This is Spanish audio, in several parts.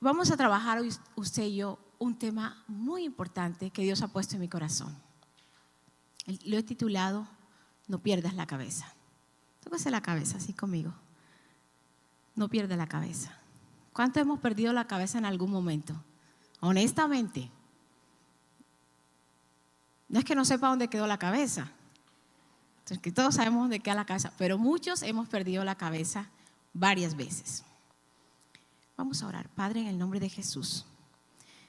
Vamos a trabajar hoy usted y yo un tema muy importante que Dios ha puesto en mi corazón. Lo he titulado No pierdas la cabeza. Tóquese la cabeza así conmigo. No pierda la cabeza. ¿Cuánto hemos perdido la cabeza en algún momento? Honestamente. No es que no sepa dónde quedó la cabeza. Es que todos sabemos dónde queda la cabeza, pero muchos hemos perdido la cabeza varias veces. Vamos a orar. Padre, en el nombre de Jesús,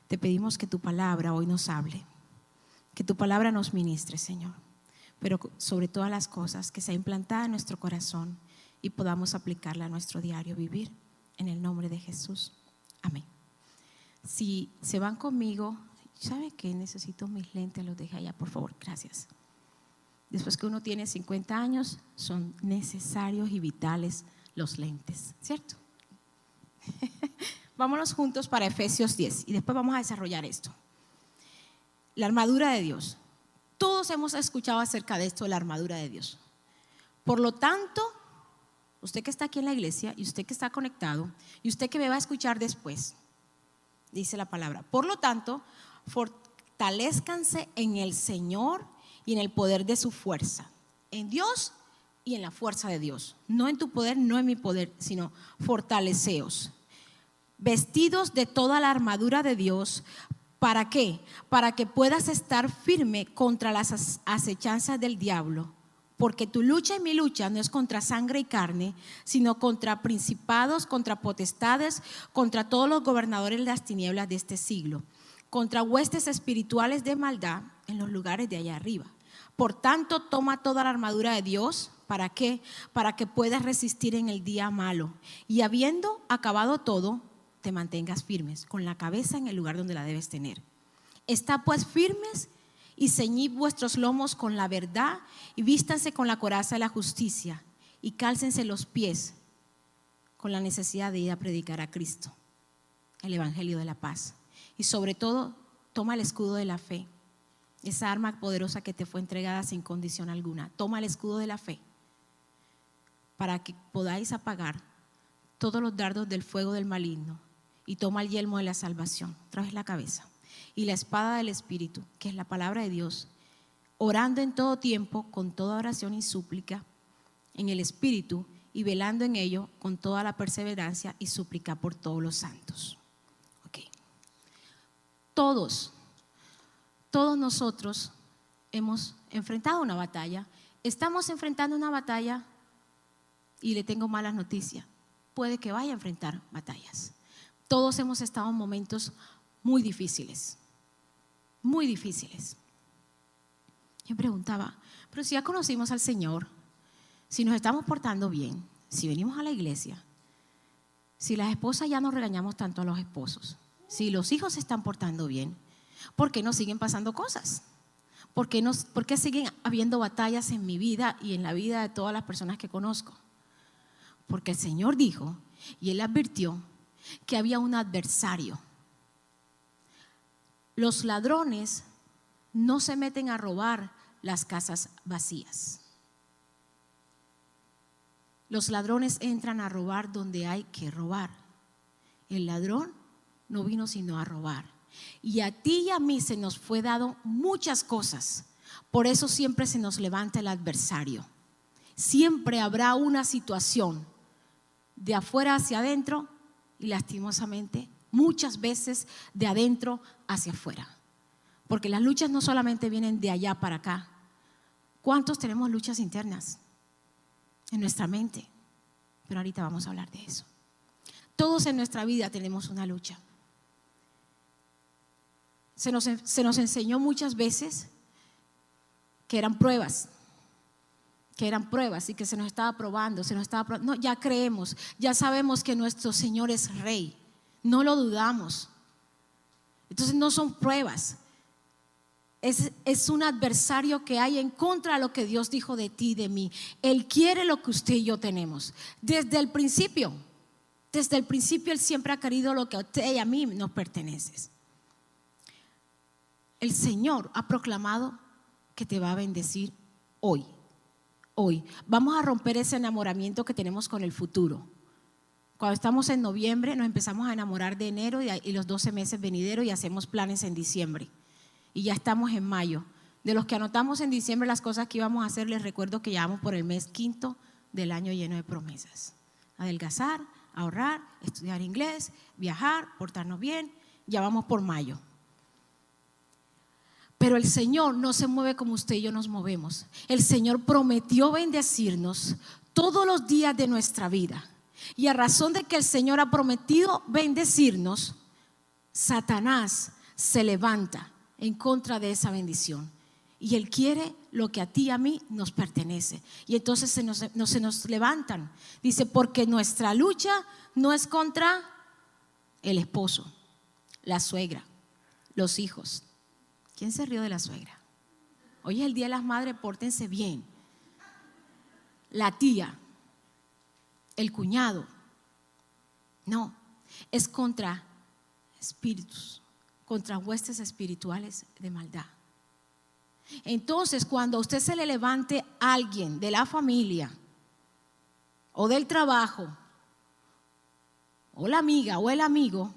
te pedimos que tu palabra hoy nos hable, que tu palabra nos ministre, Señor, pero sobre todas las cosas, que sea implantada en nuestro corazón y podamos aplicarla a nuestro diario vivir. En el nombre de Jesús. Amén. Si se van conmigo, ¿sabe que necesito mis lentes? Los deje allá, por favor. Gracias. Después que uno tiene 50 años, son necesarios y vitales los lentes, ¿cierto? Vámonos juntos para Efesios 10 y después vamos a desarrollar esto. La armadura de Dios. Todos hemos escuchado acerca de esto, la armadura de Dios. Por lo tanto, usted que está aquí en la iglesia y usted que está conectado y usted que me va a escuchar después, dice la palabra. Por lo tanto, fortalezcanse en el Señor y en el poder de su fuerza. En Dios y en la fuerza de Dios. No en tu poder, no en mi poder, sino fortaleceos. Vestidos de toda la armadura de Dios. ¿Para qué? Para que puedas estar firme contra las acechanzas del diablo. Porque tu lucha y mi lucha no es contra sangre y carne, sino contra principados, contra potestades, contra todos los gobernadores de las tinieblas de este siglo, contra huestes espirituales de maldad en los lugares de allá arriba. Por tanto, toma toda la armadura de Dios ¿Para qué? Para que puedas resistir en el día malo. Y habiendo acabado todo, te mantengas firmes, con la cabeza en el lugar donde la debes tener. Está pues firmes y ceñid vuestros lomos con la verdad y vístanse con la coraza de la justicia y cálcense los pies con la necesidad de ir a predicar a Cristo, el Evangelio de la paz. Y sobre todo, toma el escudo de la fe, esa arma poderosa que te fue entregada sin condición alguna. Toma el escudo de la fe para que podáis apagar todos los dardos del fuego del maligno y toma el yelmo de la salvación, traes la cabeza y la espada del Espíritu, que es la palabra de Dios, orando en todo tiempo con toda oración y súplica en el Espíritu y velando en ello con toda la perseverancia y súplica por todos los santos. Okay. Todos, todos nosotros hemos enfrentado una batalla, estamos enfrentando una batalla y le tengo malas noticias. Puede que vaya a enfrentar batallas. Todos hemos estado en momentos muy difíciles, muy difíciles. Yo preguntaba, pero si ya conocimos al Señor, si nos estamos portando bien, si venimos a la iglesia, si las esposas ya no regañamos tanto a los esposos, si los hijos se están portando bien, ¿por qué no siguen pasando cosas? ¿Por qué, ¿Por qué siguen habiendo batallas en mi vida y en la vida de todas las personas que conozco? Porque el Señor dijo, y él advirtió, que había un adversario. Los ladrones no se meten a robar las casas vacías. Los ladrones entran a robar donde hay que robar. El ladrón no vino sino a robar. Y a ti y a mí se nos fue dado muchas cosas. Por eso siempre se nos levanta el adversario. Siempre habrá una situación de afuera hacia adentro y lastimosamente muchas veces de adentro hacia afuera. Porque las luchas no solamente vienen de allá para acá. ¿Cuántos tenemos luchas internas en nuestra mente? Pero ahorita vamos a hablar de eso. Todos en nuestra vida tenemos una lucha. Se nos, se nos enseñó muchas veces que eran pruebas, que eran pruebas y que se nos estaba probando, se nos estaba probando. No, ya creemos, ya sabemos que nuestro Señor es rey, no lo dudamos. Entonces no son pruebas, es, es, un adversario que hay en contra de lo que Dios dijo de ti y de mí. Él quiere lo que usted y yo tenemos. Desde el principio, desde el principio Él siempre ha querido lo que a usted y a mí nos pertenece. El Señor ha proclamado que te va a bendecir hoy hoy. Vamos a romper ese enamoramiento que tenemos con el futuro, Cuando estamos en noviembre nos empezamos a enamorar de enero y, los 12 meses venideros y hacemos planes en diciembre. Y ya estamos en mayo. De los que anotamos en diciembre las cosas que íbamos a hacer, les recuerdo que llevamos por el mes quinto del año lleno de promesas. Adelgazar, ahorrar, estudiar inglés, viajar, portarnos bien. Ya vamos por mayo. Pero el Señor no se mueve como usted y yo nos movemos. El Señor prometió bendecirnos todos los días de nuestra vida. Y a razón de que el Señor ha prometido bendecirnos, Satanás se levanta en contra de esa bendición. Y Él quiere lo que a ti y a mí nos pertenece. Y entonces se nos, no, se nos levantan. Dice, porque nuestra lucha no es contra el esposo, la suegra, los hijos ¿Quién se rió de la suegra? Hoy es el Día de las Madres, pórtense bien. La tía, el cuñado. No, es contra espíritus, contra huestes espirituales de maldad. Entonces, cuando a usted se le levante alguien de la familia o del trabajo, o la amiga o el amigo,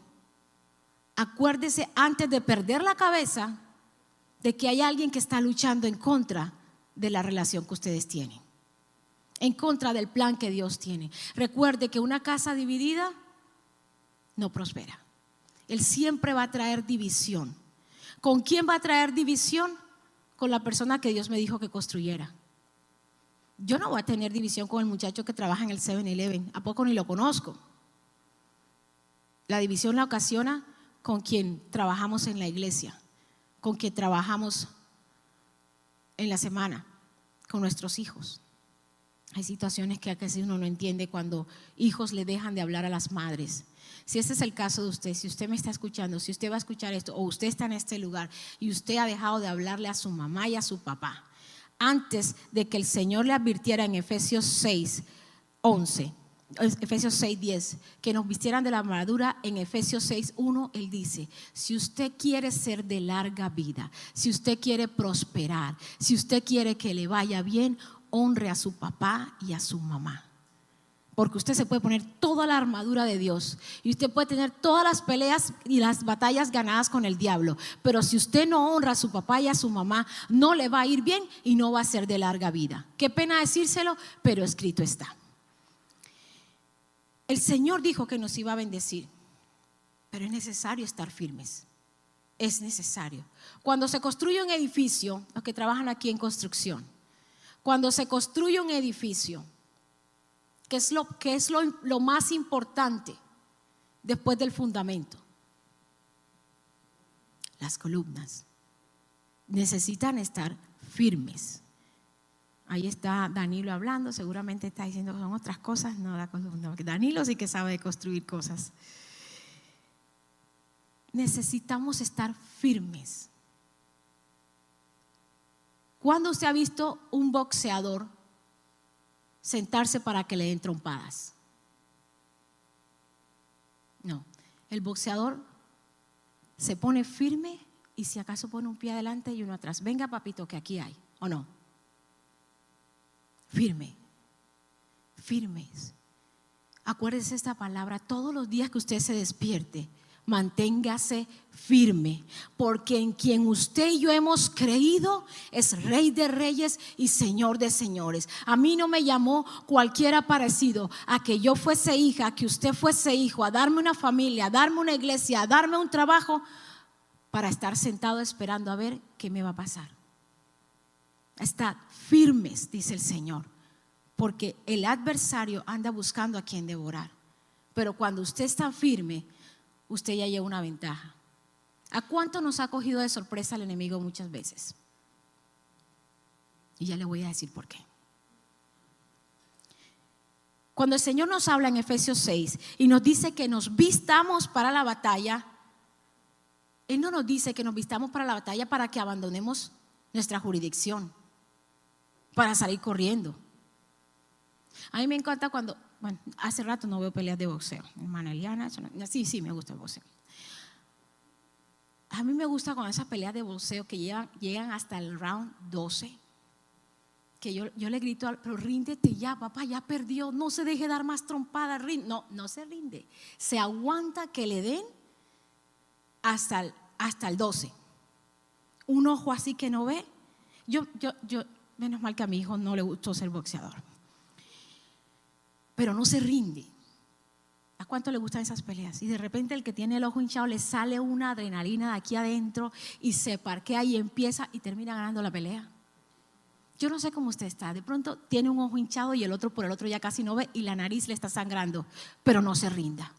acuérdese antes de perder la cabeza de que hay alguien que está luchando en contra de la relación que ustedes tienen, en contra del plan que Dios tiene. Recuerde que una casa dividida no prospera. Él siempre va a traer división. ¿Con quién va a traer división? Con la persona que Dios me dijo que construyera. Yo no voy a tener división con el muchacho que trabaja en el 7-Eleven. ¿A poco ni lo conozco? La división la ocasiona con quien trabajamos en la iglesia con que trabajamos en la semana con nuestros hijos. Hay situaciones que a veces uno no entiende cuando hijos le dejan de hablar a las madres. Si este es el caso de usted, si usted me está escuchando, si usted va a escuchar esto, o usted está en este lugar y usted ha dejado de hablarle a su mamá y a su papá, antes de que el Señor le advirtiera en Efesios 6, 11, Efesios 6:10, que nos vistieran de la armadura, en Efesios 6:1 él dice, si usted quiere ser de larga vida, si usted quiere prosperar, si usted quiere que le vaya bien, honre a su papá y a su mamá. Porque usted se puede poner toda la armadura de Dios y usted puede tener todas las peleas y las batallas ganadas con el diablo. Pero si usted no honra a su papá y a su mamá, no le va a ir bien y no va a ser de larga vida. Qué pena decírselo, pero escrito está. El Señor dijo que nos iba a bendecir, pero es necesario estar firmes. Es necesario. Cuando se construye un edificio, los que trabajan aquí en construcción, cuando se construye un edificio, ¿qué es lo, es lo más importante después del fundamento? Las columnas necesitan estar firmes. Ahí está Danilo hablando, seguramente está diciendo que son otras cosas, no, Danilo sí que sabe de construir cosas. Necesitamos estar firmes. ¿Cuándo usted ha visto un boxeador sentarse para que le den trompadas? No, el boxeador se pone firme y si acaso pone un pie adelante y uno atrás. Venga, papito, que aquí hay, ¿o no? Firme, firmes. Acuérdese esta palabra todos los días que usted se despierte. Manténgase firme, porque en quien usted y yo hemos creído es Rey de Reyes y Señor de Señores. A mí no me llamó cualquiera parecido a que yo fuese hija, a que usted fuese hijo, a darme una familia, a darme una iglesia, a darme un trabajo, para estar sentado esperando a ver qué me va a pasar. Estad firmes, dice el Señor, porque el adversario anda buscando a quien devorar. Pero cuando usted está firme, usted ya lleva una ventaja. ¿A cuánto nos ha cogido de sorpresa el enemigo muchas veces? Y ya le voy a decir por qué. Cuando el Señor nos habla en Efesios 6 y nos dice que nos vistamos para la batalla, Él no nos dice que nos vistamos para la batalla para que abandonemos nuestra jurisdicción para salir corriendo. A mí me encanta cuando, bueno, hace rato no veo peleas de boxeo. Hermana Eliana, sí, sí, me gusta el boxeo. A mí me gusta cuando esas peleas de boxeo que llegan, llegan hasta el round 12, que yo, yo le grito, al- pero ríndete ya, papá, ya perdió, no se deje dar más trompada, rin-". no, no se rinde, se aguanta que le den hasta el, hasta el 12. Un ojo así que no ve. Yo, yo, yo, menos mal que a mi hijo no le gustó ser boxeador, pero no se rinde. ¿A cuánto le gustan esas peleas? Y de repente el que tiene el ojo hinchado le sale una adrenalina de aquí adentro y se parquea y empieza y termina ganando la pelea. Yo no sé cómo usted está. De pronto tiene un ojo hinchado y el otro por el otro ya casi no ve y la nariz le está sangrando. Pero no se rinda.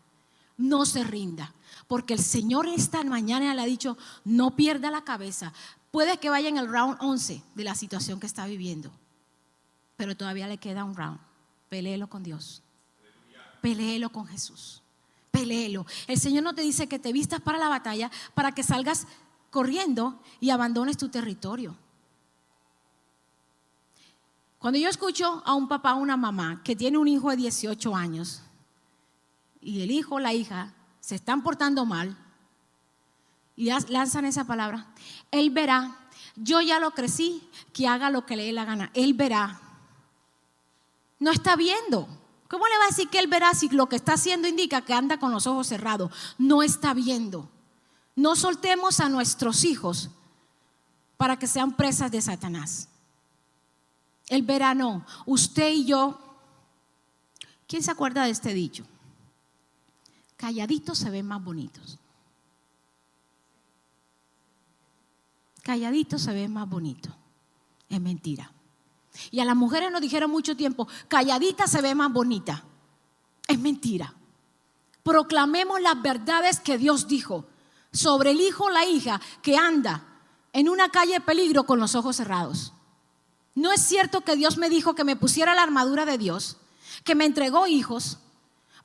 No se rinda. Porque el Señor esta mañana le ha dicho, no pierda la cabeza. Puede que vaya en el round 11 de la situación que está viviendo. Pero todavía le queda un round. Peléelo con Dios. Peléelo con Jesús. Peléelo. El Señor no te dice que te vistas para la batalla para que salgas corriendo y abandones tu territorio. Cuando yo escucho a un papá o una mamá que tiene un hijo de 18 años y el hijo o la hija se están portando mal y lanzan esa palabra, él verá, yo ya lo crecí, que haga lo que le dé la gana, él verá. No está viendo. ¿Cómo le va a decir que él verá si lo que está haciendo indica que anda con los ojos cerrados? No está viendo. No soltemos a nuestros hijos para que sean presas de Satanás. El verano, usted y yo, ¿quién se acuerda de este dicho? Calladitos se ven más bonitos. Calladitos se ven más bonitos. Es mentira. Y a las mujeres nos dijeron mucho tiempo, calladita se ve más bonita. Es mentira. Proclamemos las verdades que Dios dijo sobre el hijo o la hija que anda en una calle de peligro con los ojos cerrados. No es cierto que Dios me dijo que me pusiera la armadura de Dios, que me entregó hijos,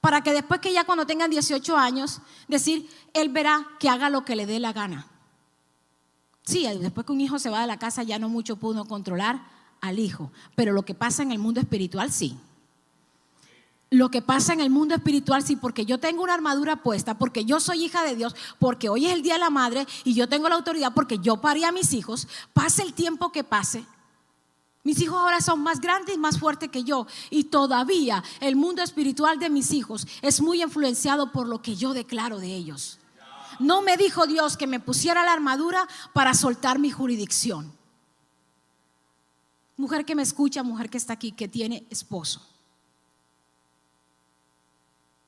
para que después que ya cuando tengan 18 años, decir, Él verá que haga lo que le dé la gana. Sí, después que un hijo se va de la casa ya no mucho pudo controlar al hijo, pero lo que pasa en el mundo espiritual sí. Lo que pasa en el mundo espiritual sí, porque yo tengo una armadura puesta, porque yo soy hija de Dios, porque hoy es el Día de la Madre y yo tengo la autoridad porque yo parí a mis hijos, pase el tiempo que pase. Mis hijos ahora son más grandes y más fuertes que yo y todavía el mundo espiritual de mis hijos es muy influenciado por lo que yo declaro de ellos. No me dijo Dios que me pusiera la armadura para soltar mi jurisdicción. Mujer que me escucha, mujer que está aquí, que tiene esposo.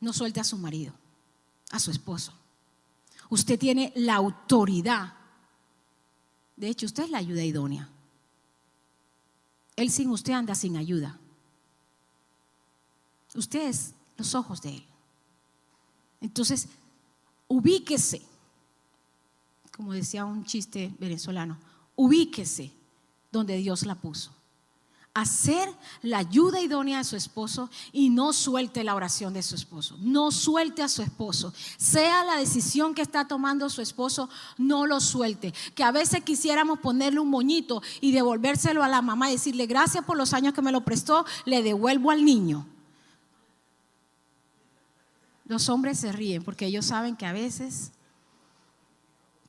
No suelte a su marido, a su esposo. Usted tiene la autoridad. De hecho, usted es la ayuda idónea. Él sin usted anda sin ayuda. Usted es los ojos de Él. Entonces, ubíquese, como decía un chiste venezolano, ubíquese donde Dios la puso. Hacer la ayuda idónea a su esposo y no suelte la oración de su esposo. No suelte a su esposo. Sea la decisión que está tomando su esposo, no lo suelte. Que a veces quisiéramos ponerle un moñito y devolvérselo a la mamá y decirle gracias por los años que me lo prestó, le devuelvo al niño. Los hombres se ríen porque ellos saben que a veces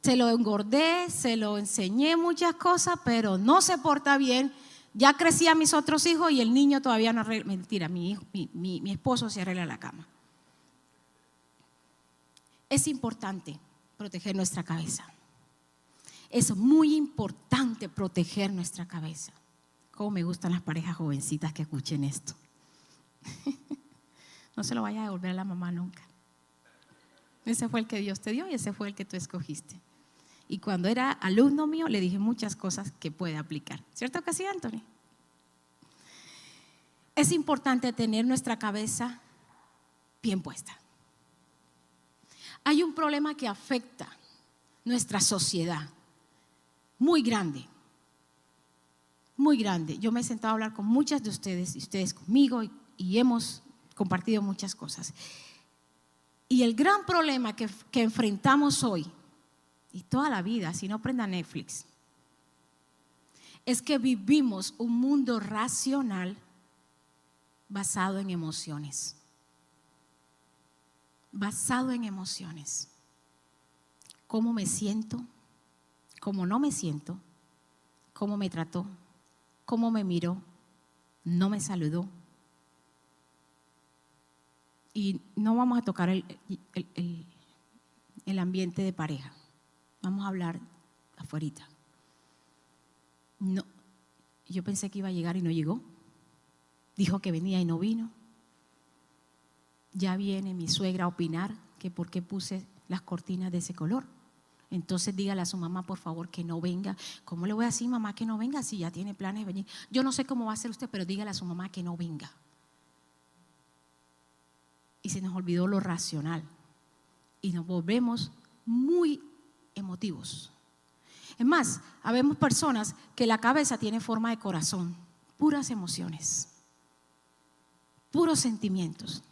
se lo engordé, se lo enseñé muchas cosas, pero no se porta bien. Ya crecían mis otros hijos y el niño todavía no arregla. Mentira, mi, hijo, mi, mi, esposo se arregla la cama. Es importante proteger nuestra cabeza. Es muy importante proteger nuestra cabeza. Como me gustan las parejas jovencitas que escuchen esto. No se lo vaya a devolver a la mamá nunca. Ese fue el que Dios te dio y ese fue el que tú escogiste. Y cuando era alumno mío le dije muchas cosas que puede aplicar. ¿Cierto que Anthony? Es importante tener nuestra cabeza bien puesta. Hay un problema que afecta nuestra sociedad, muy grande, muy grande. Yo me he sentado a hablar con muchas de ustedes y ustedes conmigo y hemos compartido muchas cosas. Y el gran problema que, enfrentamos hoy, y toda la vida, si no prenda Netflix, es que vivimos un mundo racional basado en emociones. Basado en emociones. ¿Cómo me siento? ¿Cómo no me siento? ¿Cómo me trató? ¿Cómo me miró? no me saludó. Y no vamos a tocar el, el, ambiente de pareja. Vamos a hablar afuera. No, yo pensé que iba a llegar y no llegó. Dijo que venía y no vino. Ya viene mi suegra a opinar que por qué puse las cortinas de ese color. Entonces dígale a su mamá, por favor, que no venga. ¿Cómo le voy a decir, mamá, que no venga si ya tiene planes de venir? Yo no sé cómo va a hacer usted, pero dígale a su mamá que no venga. Y se nos olvidó lo racional. Y nos volvemos muy emotivos. Es más, habemos personas que la cabeza tiene forma de corazón, puras emociones, puros sentimientos.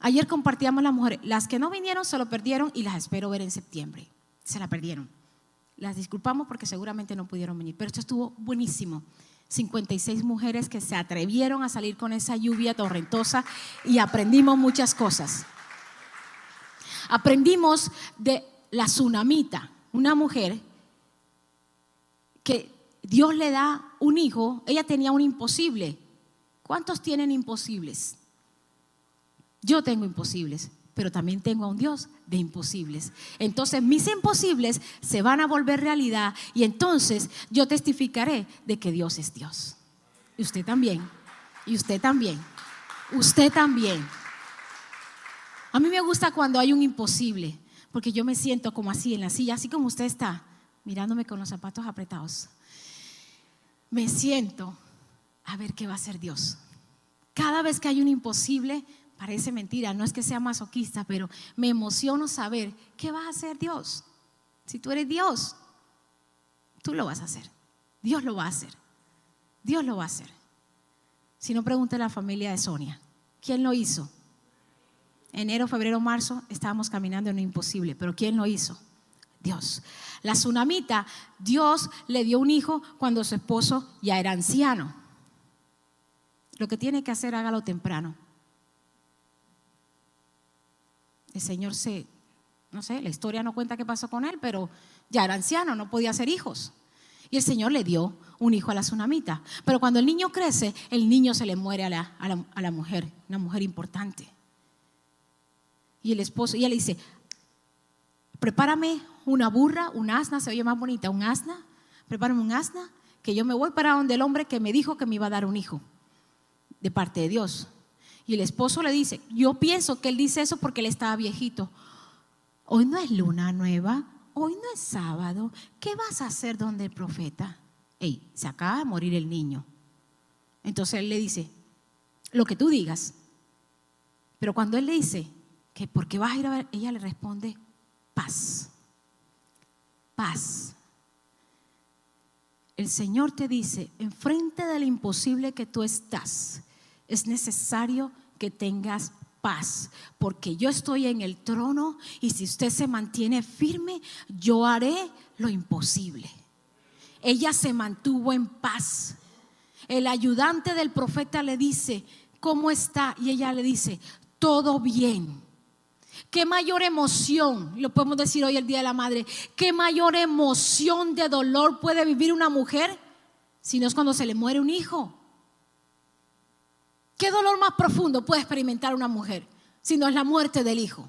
Ayer compartíamos las mujeres. Las que no vinieron se lo perdieron y las espero ver en septiembre. Se la perdieron. Las disculpamos porque seguramente no pudieron venir. Pero esto estuvo buenísimo. 56 mujeres que se atrevieron a salir con esa lluvia torrentosa y aprendimos muchas cosas. Aprendimos de la tsunamita, una mujer que Dios le da un hijo, ella tenía un imposible. ¿Cuántos tienen imposibles? Yo tengo imposibles, pero también tengo a un Dios de imposibles. Entonces mis imposibles se van a volver realidad y entonces yo testificaré de que Dios es Dios. Y usted también, y usted también, usted también. A mí me gusta cuando hay un imposible, porque yo me siento como así en la silla, así como usted está, mirándome con los zapatos apretados. Me siento a ver qué va a hacer Dios. Cada vez que hay un imposible, Parece mentira, no es que sea masoquista, pero me emociono saber qué va a hacer Dios. Si tú eres Dios, tú lo vas a hacer. Dios lo va a hacer. Dios lo va a hacer. Si no, pregunte a la familia de Sonia. ¿Quién lo hizo? Enero, febrero, marzo estábamos caminando en lo imposible, pero ¿quién lo hizo? Dios. La tsunamita, Dios le dio un hijo cuando su esposo ya era anciano. Lo que tiene que hacer, hágalo temprano. El Señor se, no sé, la historia no cuenta qué pasó con él, pero ya era anciano, no podía hacer hijos. Y el Señor le dio un hijo a la tsunamita. Pero cuando el niño crece, el niño se le muere a la, a la, mujer, una mujer importante. Y el esposo, y ella le dice, prepárame una burra, un asna, se oye más bonita, un asna, prepárame un asna, que yo me voy para donde el hombre que me dijo que me iba a dar un hijo, de parte de Dios. Y el esposo le dice, yo pienso que él dice eso porque él estaba viejito. Hoy no es luna nueva, hoy no es sábado. ¿Qué vas a hacer donde el profeta? Ey, se acaba de morir el niño. Entonces él le dice, lo que tú digas. Pero cuando él le dice, que ¿por qué vas a ir a ver? Ella le responde, paz. Paz. El Señor te dice, enfrente del imposible que tú estás, es necesario que tengas paz, porque yo estoy en el trono y si usted se mantiene firme, yo haré lo imposible. Ella se mantuvo en paz. El ayudante del profeta le dice, ¿cómo está? Y ella le dice, todo bien. ¿Qué mayor emoción, lo podemos decir hoy el Día de la Madre, qué mayor emoción de dolor puede vivir una mujer si no es cuando se le muere un hijo? ¿Qué dolor más profundo puede experimentar una mujer si no es la muerte del hijo?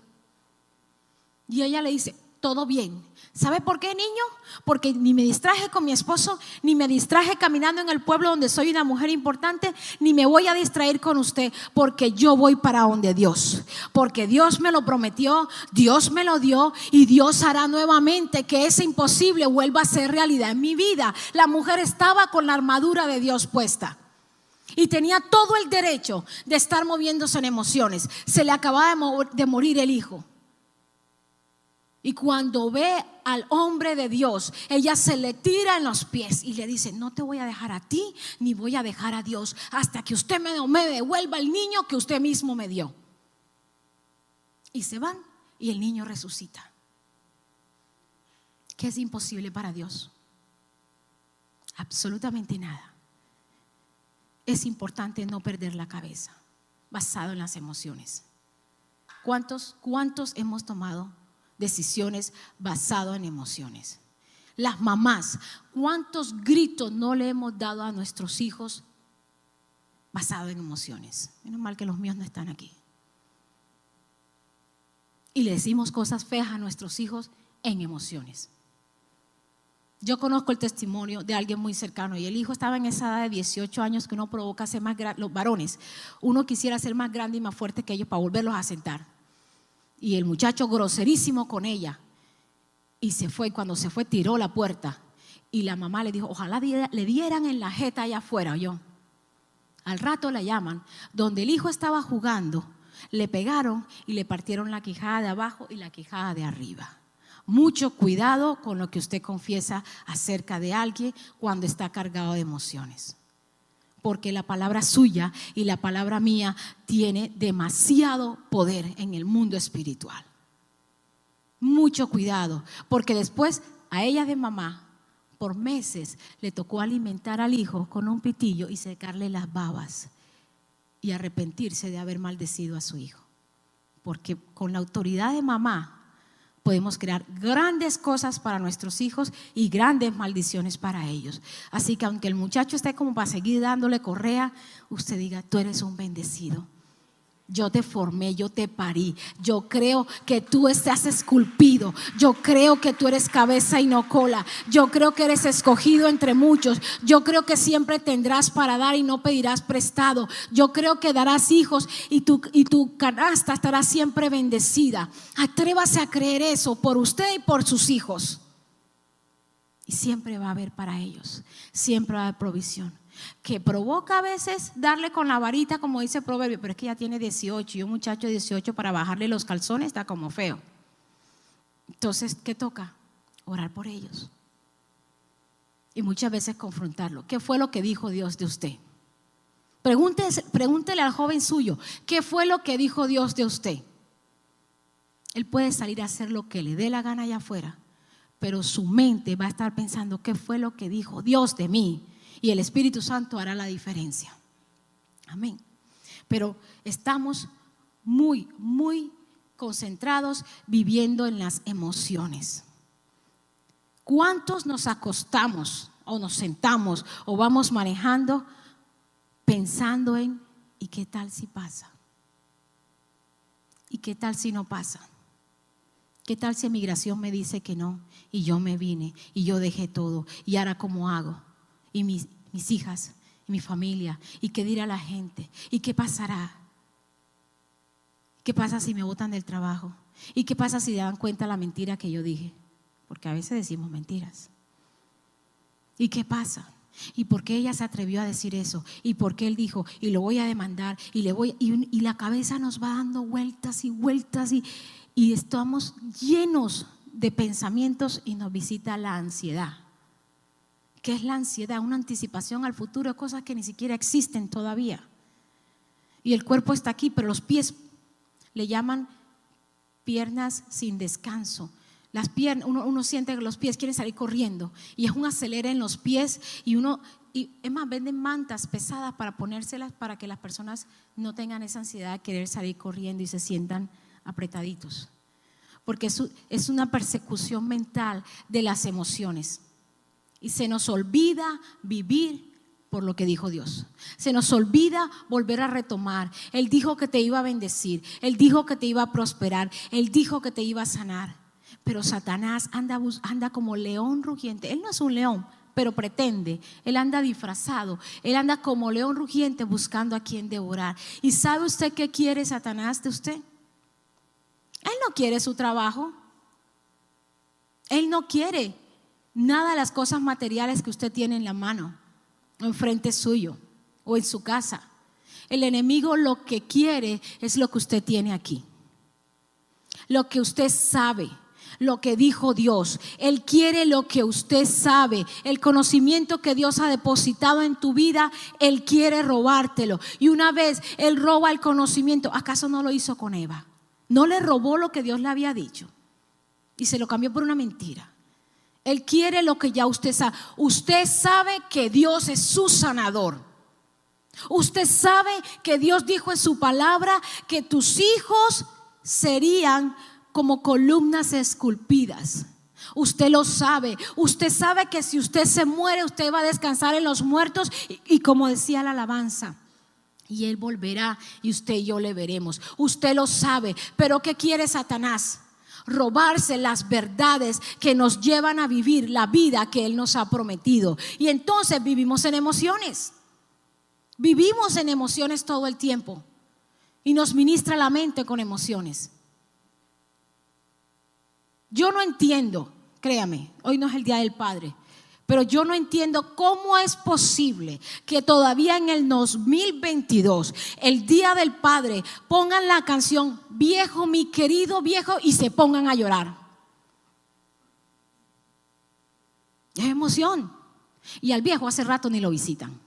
Y ella le dice, todo bien. ¿Sabe por qué, niño? Porque ni me distraje con mi esposo, ni me distraje caminando en el pueblo donde soy una mujer importante, ni me voy a distraer con usted, porque yo voy para donde Dios. Porque Dios me lo prometió, Dios me lo dio y Dios hará nuevamente que ese imposible vuelva a ser realidad en mi vida. La mujer estaba con la armadura de Dios puesta y tenía todo el derecho de estar moviéndose en emociones. Se le acababa de morir el hijo. Y cuando ve al hombre de Dios, ella se le tira en los pies y le dice, no te voy a dejar a ti, ni voy a dejar a Dios hasta que usted me, devuelva el niño que usted mismo me dio. Y se van y el niño resucita. ¿Qué es imposible para Dios? Absolutamente nada es importante no perder la cabeza, basado en las emociones. ¿Cuántos, cuántos hemos tomado decisiones basado en emociones? Las mamás, ¿cuántos gritos no le hemos dado a nuestros hijos basado en emociones. Menos mal que los míos no están aquí. Y le decimos cosas feas a nuestros hijos en emociones. Yo conozco el testimonio de alguien muy cercano y el hijo estaba en esa edad de 18 años que uno provoca ser más grande, los varones, uno quisiera ser más grande y más fuerte que ellos para volverlos a sentar. Y el muchacho groserísimo con ella. Y se fue, cuando se fue tiró la puerta y la mamá le dijo, ojalá le dieran en la jeta allá afuera, yo. Al rato la llaman, donde el hijo estaba jugando, le pegaron y le partieron la quijada de abajo y la quijada de arriba. Mucho cuidado con lo que usted confiesa acerca de alguien cuando está cargado de emociones. Porque la palabra suya y la palabra mía tiene demasiado poder en el mundo espiritual. Mucho cuidado, porque después a ella de mamá, por meses, le tocó alimentar al hijo con un pitillo y secarle las babas y arrepentirse de haber maldecido a su hijo. Porque con la autoridad de mamá podemos crear grandes cosas para nuestros hijos y grandes maldiciones para ellos. Así que aunque el muchacho esté como para seguir dándole correa, usted diga, tú eres un bendecido yo te formé, yo te parí. Yo creo que tú estás esculpido. Yo creo que tú eres cabeza y no cola. Yo creo que eres escogido entre muchos. Yo creo que siempre tendrás para dar y no pedirás prestado. Yo creo que darás hijos y tu, y tu canasta estará siempre bendecida. Atrévase a creer eso por usted y por sus hijos. Y siempre va a haber para ellos. Siempre va a haber provisión que provoca a veces darle con la varita, como dice el proverbio, pero es que ya tiene 18 y un muchacho de 18 para bajarle los calzones está como feo. Entonces, ¿qué toca? Orar por ellos. Y muchas veces confrontarlo. ¿Qué fue lo que dijo Dios de usted? Pregúntele, pregúntele al joven suyo, ¿qué fue lo que dijo Dios de usted? Él puede salir a hacer lo que le dé la gana allá afuera, pero su mente va a estar pensando, ¿qué fue lo que dijo Dios de mí? Y el Espíritu Santo hará la diferencia. Amén. Pero estamos muy, muy concentrados viviendo en las emociones. ¿Cuántos nos acostamos o nos sentamos o vamos manejando pensando en, ¿y qué tal si pasa? ¿Y qué tal si no pasa? ¿Qué tal si migración me dice que no y yo me vine y yo dejé todo y ahora cómo hago? Y mis, hijas y mi familia y qué dirá la gente y qué pasará. ¿Qué pasa si me botan del trabajo? ¿Y qué pasa si dan cuenta la mentira que yo dije? Porque a veces decimos mentiras. ¿Y qué pasa? ¿Y por qué ella se atrevió a decir eso? ¿Y por qué él dijo, y lo voy a demandar, y le voy, y, la cabeza nos va dando vueltas y vueltas, y, y estamos llenos de pensamientos y nos visita la ansiedad que es la ansiedad, una anticipación al futuro, cosas que ni siquiera existen todavía. Y el cuerpo está aquí, pero los pies le llaman piernas sin descanso. Las piernas, uno, siente que los pies quieren salir corriendo y es un acelere en los pies y uno, y es más, venden mantas pesadas para ponérselas para que las personas no tengan esa ansiedad de querer salir corriendo y se sientan apretaditos. Porque es una persecución mental de las emociones. Y se nos olvida vivir por lo que dijo Dios. Se nos olvida volver a retomar. Él dijo que te iba a bendecir. Él dijo que te iba a prosperar. Él dijo que te iba a sanar. Pero Satanás anda, anda como león rugiente. Él no es un león, pero pretende. Él anda disfrazado. Él anda como león rugiente buscando a quien devorar. ¿Y sabe usted qué quiere Satanás de usted? Él no quiere su trabajo. Él no quiere nada de las cosas materiales que usted tiene en la mano, enfrente suyo o en su casa. El enemigo lo que quiere es lo que usted tiene aquí. Lo que usted sabe, lo que dijo Dios. Él quiere lo que usted sabe. El conocimiento que Dios ha depositado en tu vida, Él quiere robártelo. Y una vez Él roba el conocimiento, ¿acaso no lo hizo con Eva? No le robó lo que Dios le había dicho y se lo cambió por una mentira. Él quiere lo que ya usted sabe. Usted sabe que Dios es su sanador. Usted sabe que Dios dijo en su palabra que tus hijos serían como columnas esculpidas. Usted lo sabe. Usted sabe que si usted se muere, usted va a descansar en los muertos. Y, como decía la alabanza, Y Él volverá y usted y yo le veremos. Usted lo sabe. Pero ¿qué quiere Satanás? Robarse las verdades que nos llevan a vivir la vida que Él nos ha prometido. Y entonces vivimos en emociones. Vivimos en emociones todo el tiempo. Y nos ministra la mente con emociones. Yo no entiendo, créame, hoy no es el Día del Padre, pero yo no entiendo cómo es posible que todavía en el 2022, el Día del Padre, pongan la canción Viejo, mi querido viejo, y se pongan a llorar. Es emoción. Y al viejo hace rato ni lo visitan.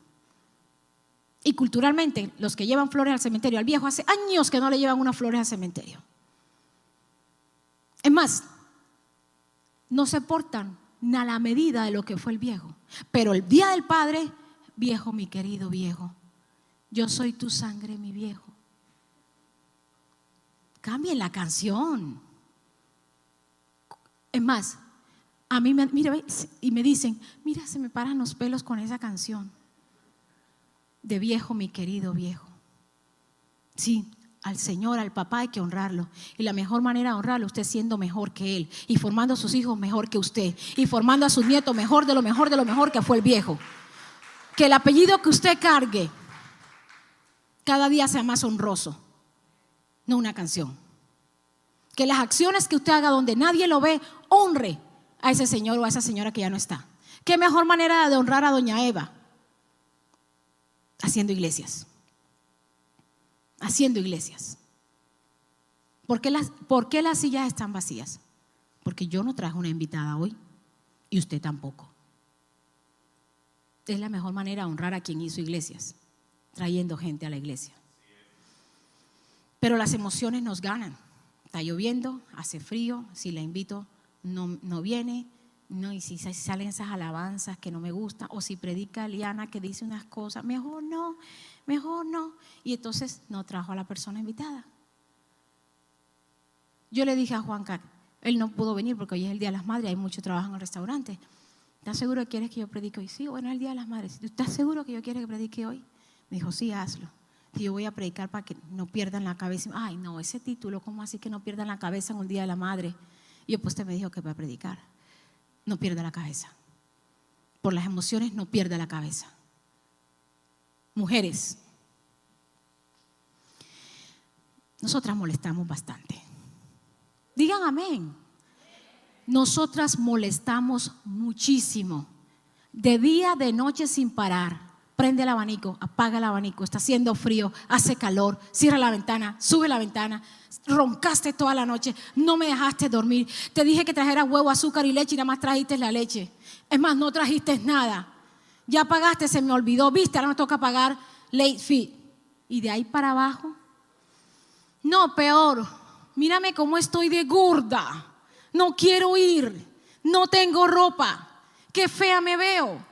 Y culturalmente, los que llevan flores al cementerio, al viejo hace años que no le llevan unas flores al cementerio. Es más, no se portan a la medida de lo que fue el viejo. Pero el día del Padre, viejo, mi querido viejo, yo soy tu sangre, mi viejo. Cambien la canción. Es más, a mí me, mira, y me dicen, mira, se me paran los pelos con esa canción. De viejo, mi querido viejo. Sí, al Señor, al papá hay que honrarlo. Y la mejor manera de honrarlo, usted siendo mejor que Él. Y formando a sus hijos mejor que usted. Y formando a sus nietos mejor de lo mejor de lo mejor que fue el viejo. Que el apellido que usted cargue cada día sea más honroso. No una canción. Que las acciones que usted haga donde nadie lo ve, honre a ese señor o a esa señora que ya no está. ¿Qué mejor manera de honrar a doña Eva? Haciendo iglesias haciendo iglesias. ¿Por qué, las, ¿Por qué las sillas están vacías? Porque yo no traje una invitada hoy y usted tampoco. Es la mejor manera de honrar a quien hizo iglesias, trayendo gente a la iglesia. Pero las emociones nos ganan. Está lloviendo, hace frío, si la invito no, no viene, no, y si salen esas alabanzas que no me gustan, o si predica Eliana que dice unas cosas, mejor no, mejor no. Y entonces no trajo a la persona invitada. Yo le dije a Juan Carlos, él no pudo venir porque hoy es el Día de las Madres, hay mucho trabajo en el restaurante. ¿Estás seguro que quieres que yo predique hoy? Sí, bueno, es el Día de las Madres. ¿Estás seguro que yo quiero que predique hoy? Me dijo, sí, hazlo. Yo voy a predicar para que no pierdan la cabeza. Ay, no, ese título, ¿cómo así que no pierdan la cabeza en un Día de la Madre? Y yo, pues usted me dijo que va a predicar. No pierda la cabeza. Por las emociones no pierda la cabeza mujeres, nosotras molestamos bastante. Digan amén. Nosotras molestamos muchísimo. De día, de noche sin parar. Prende el abanico, apaga el abanico, está haciendo frío, hace calor, cierra la ventana, sube la ventana, roncaste toda la noche, no me dejaste dormir, te dije que trajera huevo, azúcar y leche y nada más trajiste la leche. Es más, no trajiste nada ya pagaste, se me olvidó, viste, ahora me toca pagar late fee. Y de ahí para abajo, no, peor, mírame cómo estoy de gorda, no quiero ir, no tengo ropa, qué fea me veo.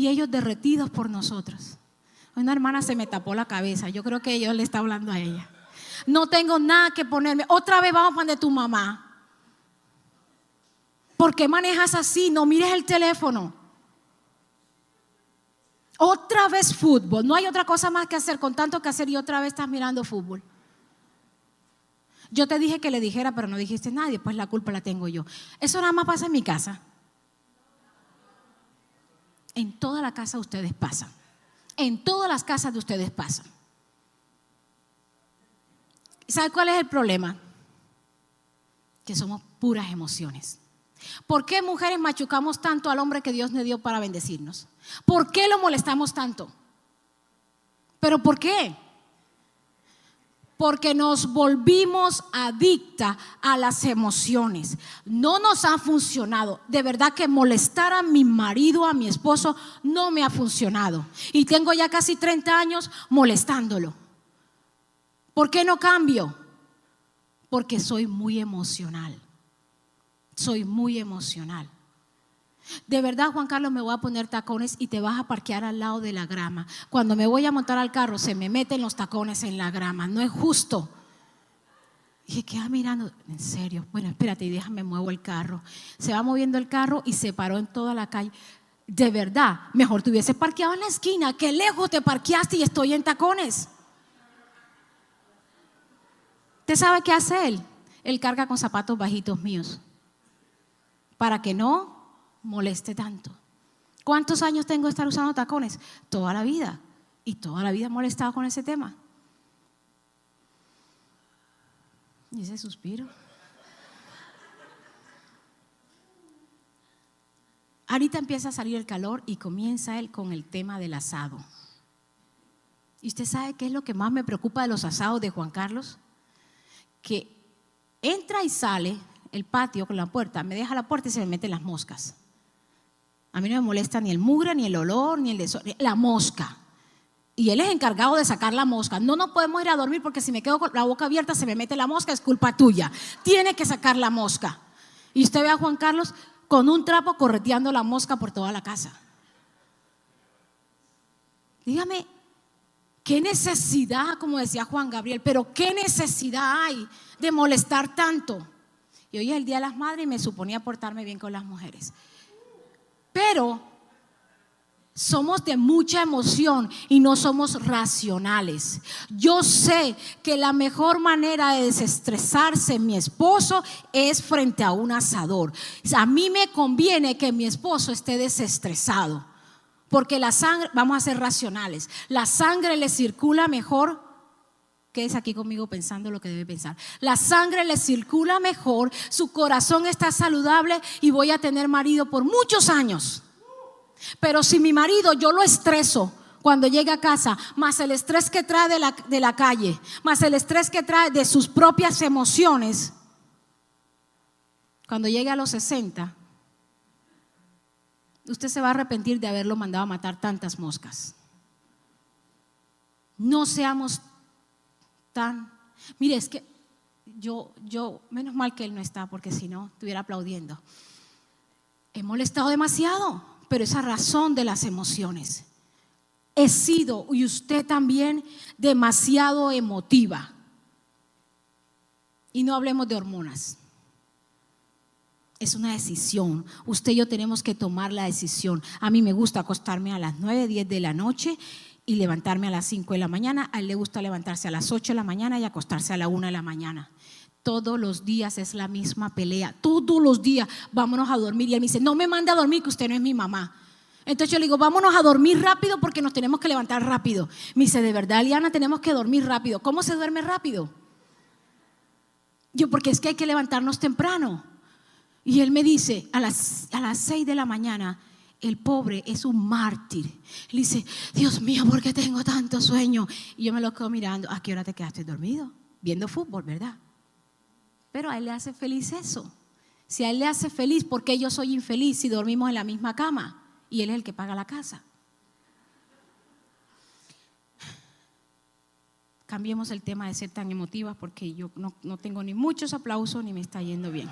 Y ellos derretidos por nosotros. Una hermana se me tapó la cabeza, yo creo que Dios le está hablando a ella. No tengo nada que ponerme, otra vez vamos a poner tu mamá. ¿Por qué manejas así? No mires el teléfono. Otra vez fútbol. No hay otra cosa más que hacer con tanto que hacer y otra vez estás mirando fútbol. Yo te dije que le dijera, pero no dijiste nadie, pues la culpa la tengo yo. Eso nada más pasa en mi casa. En toda la casa ustedes pasan. En todas las casas de ustedes pasan. ¿Sabe cuál es el problema? Que somos puras emociones. ¿Por qué mujeres machucamos tanto al hombre que Dios nos dio para bendecirnos? ¿Por qué lo molestamos tanto? ¿Pero por qué? Porque nos volvimos adicta a las emociones. No nos ha funcionado. De verdad que molestar a mi marido, a mi esposo, no me ha funcionado. Y tengo ya casi 30 años molestándolo. ¿Por qué no cambio? Porque soy muy emocional soy muy emocional. De verdad, Juan Carlos, me voy a poner tacones y te vas a parquear al lado de la grama. Cuando me voy a montar al carro, se me meten los tacones en la grama. No es justo. Y queda mirando, en serio, bueno, espérate, y déjame muevo el carro. Se va moviendo el carro y se paró en toda la calle. de verdad, mejor te hubiese parqueado en la esquina, que lejos te parqueaste y estoy en tacones. ¿Usted sabe qué hace él? Él carga con zapatos bajitos míos para que no moleste tanto. ¿Cuántos años tengo de estar usando tacones? Toda la vida. Y toda la vida he molestado con ese tema. Y ese suspiro. Ahorita empieza a salir el calor y comienza él con el tema del asado. ¿Y usted sabe qué es lo que más me preocupa de los asados de Juan Carlos? Que entra y sale el patio con la puerta, me deja la puerta y se me meten las moscas. A mí no me molesta ni el mugre, ni el olor, ni el desorden, la mosca. Y él es encargado de sacar la mosca. No nos podemos ir a dormir porque si me quedo con la boca abierta se me mete la mosca, es culpa tuya. Tiene que sacar la mosca. Y usted ve a Juan Carlos con un trapo correteando la mosca por toda la casa. Dígame, ¿qué necesidad, como decía Juan Gabriel, pero qué necesidad hay de molestar tanto? Y hoy es el Día de las Madres y me suponía portarme bien con las mujeres. Pero somos de mucha emoción y no somos racionales. Yo sé que la mejor manera de desestresarse mi esposo es frente a un asador. A mí me conviene que mi esposo esté desestresado, porque la sangre, vamos a ser racionales, la sangre le circula mejor. Quédese aquí conmigo pensando lo que debe pensar. La sangre le circula mejor, su corazón está saludable y voy a tener marido por muchos años. Pero si mi marido yo lo estreso cuando llega a casa, más el estrés que trae de la, de la calle, más el estrés que trae de sus propias emociones, cuando llegue a los 60, usted se va a arrepentir de haberlo mandado a matar tantas moscas. No seamos Mire, es que yo, yo, menos mal que él no está, porque si no, estuviera aplaudiendo. He molestado demasiado pero esa razón de las emociones. He sido, y usted también, demasiado emotiva. Y no hablemos de hormonas. Es una decisión. Usted y yo tenemos que tomar la decisión. A mí me gusta acostarme a las 9, 10 de la noche y levantarme a las 5 de la mañana. A él le gusta levantarse a las 8 de la mañana y acostarse a la 1 de la mañana. Todos los días es la misma pelea. Todos los días vámonos a dormir. Y él me dice, no me mande a dormir que usted no es mi mamá. Entonces yo le digo, vámonos a dormir rápido porque nos tenemos que levantar rápido. Me dice, de verdad, Liana, tenemos que dormir rápido. ¿Cómo se duerme rápido? Yo, porque es que hay que levantarnos temprano. Y él me dice, a las, a las seis de la mañana, el pobre es un mártir. Le dice, Dios mío, ¿por qué tengo tanto sueño? Y yo me lo quedo mirando, ¿a qué hora te quedaste dormido? Viendo fútbol, ¿verdad? Pero a él le hace feliz eso. Si a él le hace feliz, ¿por qué yo soy infeliz si dormimos en la misma cama? Y él es el que paga la casa. Cambiemos el tema de ser tan emotiva porque yo no, no tengo ni muchos aplausos ni me está yendo bien.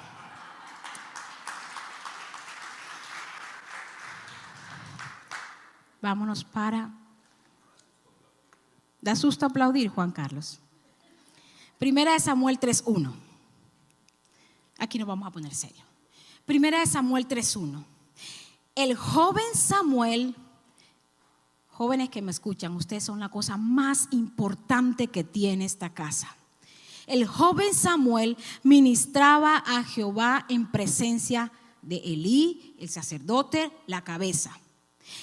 Vámonos para... Da susto aplaudir, Juan Carlos. Primera de Samuel 3.1. Aquí nos vamos a poner serio. Primera de Samuel 3.1. El joven Samuel, jóvenes que me escuchan, ustedes son la cosa más importante que tiene esta casa. El joven Samuel ministraba a Jehová en presencia de Elí, el sacerdote, la cabeza.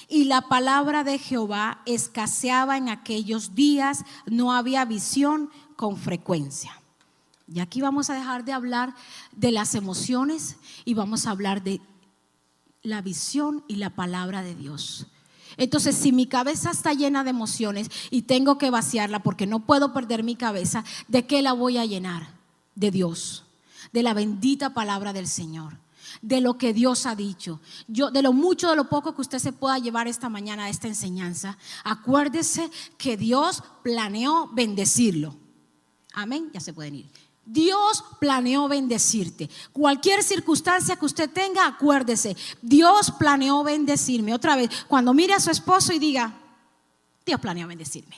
Y la palabra de Jehová escaseaba en aquellos días, no había visión con frecuencia. Y aquí vamos a dejar de hablar de las emociones y vamos a hablar de la visión y la palabra de Dios. Entonces, si mi cabeza está llena de emociones y tengo que vaciarla porque no puedo perder mi cabeza, ¿de qué la voy a llenar? De Dios, de la bendita palabra del Señor, de lo que Dios ha dicho. Yo, de lo mucho, de lo poco que usted se pueda llevar esta mañana a esta enseñanza, acuérdese que Dios planeó bendecirlo. Amén, ya se pueden ir. Dios planeó bendecirte. Cualquier circunstancia que usted tenga, acuérdese, Dios planeó bendecirme. Otra vez, cuando mire a su esposo y diga, Dios planeó bendecirme.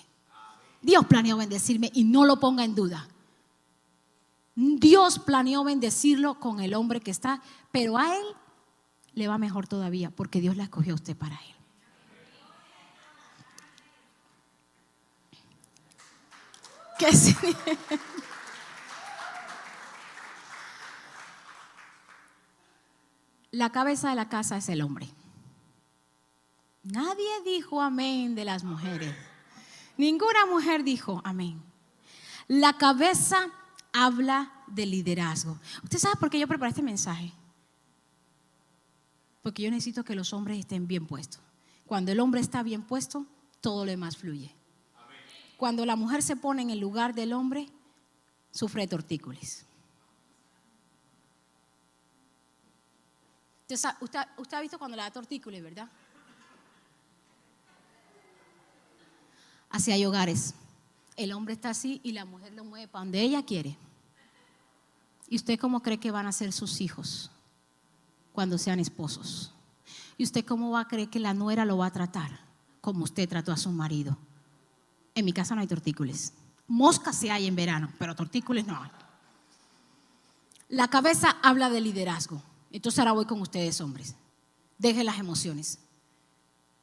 Dios planeó bendecirme y no lo ponga en duda. Dios planeó bendecirlo con el hombre que está, pero a él le va mejor todavía porque Dios la escogió a usted para Él. ¿Qué La cabeza de la casa es el hombre. Nadie dijo amén de las mujeres. Ninguna mujer dijo amén. La cabeza habla de liderazgo. ¿Usted sabe por qué yo preparé este mensaje? Porque yo necesito que los hombres estén bien puestos. Cuando el hombre está bien puesto, todo lo demás fluye. Cuando la mujer se pone en el lugar del hombre, sufre de tortícolis. Usted, ha visto cuando le da tortícolis, ¿verdad? Así hay hogares. El hombre está así y la mujer lo mueve para donde ella quiere. ¿Y usted cómo cree que van a ser sus hijos cuando sean esposos? ¿Y usted cómo va a creer que la nuera lo va a tratar como usted trató a su marido? En mi casa no hay tortícolis. Moscas se hay en verano, pero tortícolis no hay. La cabeza habla de liderazgo. Entonces ahora voy con ustedes, hombres. Dejen las emociones.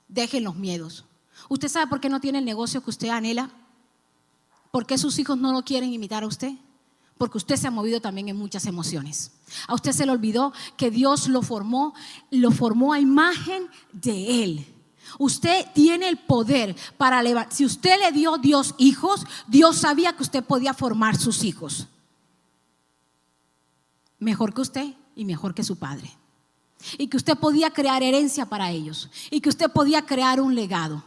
Dejen los miedos. ¿Usted sabe por qué no tiene el negocio que usted anhela? ¿Por qué sus hijos no lo quieren imitar a usted? Porque usted se ha movido también en muchas emociones. A usted se le olvidó que Dios lo formó, lo formó a imagen de Él. Usted tiene el poder para levantar. Si usted le dio Dios hijos, Dios sabía que usted podía formar sus hijos. Mejor que usted y mejor que su padre. Y que usted podía crear herencia para ellos. Y que usted podía crear un legado.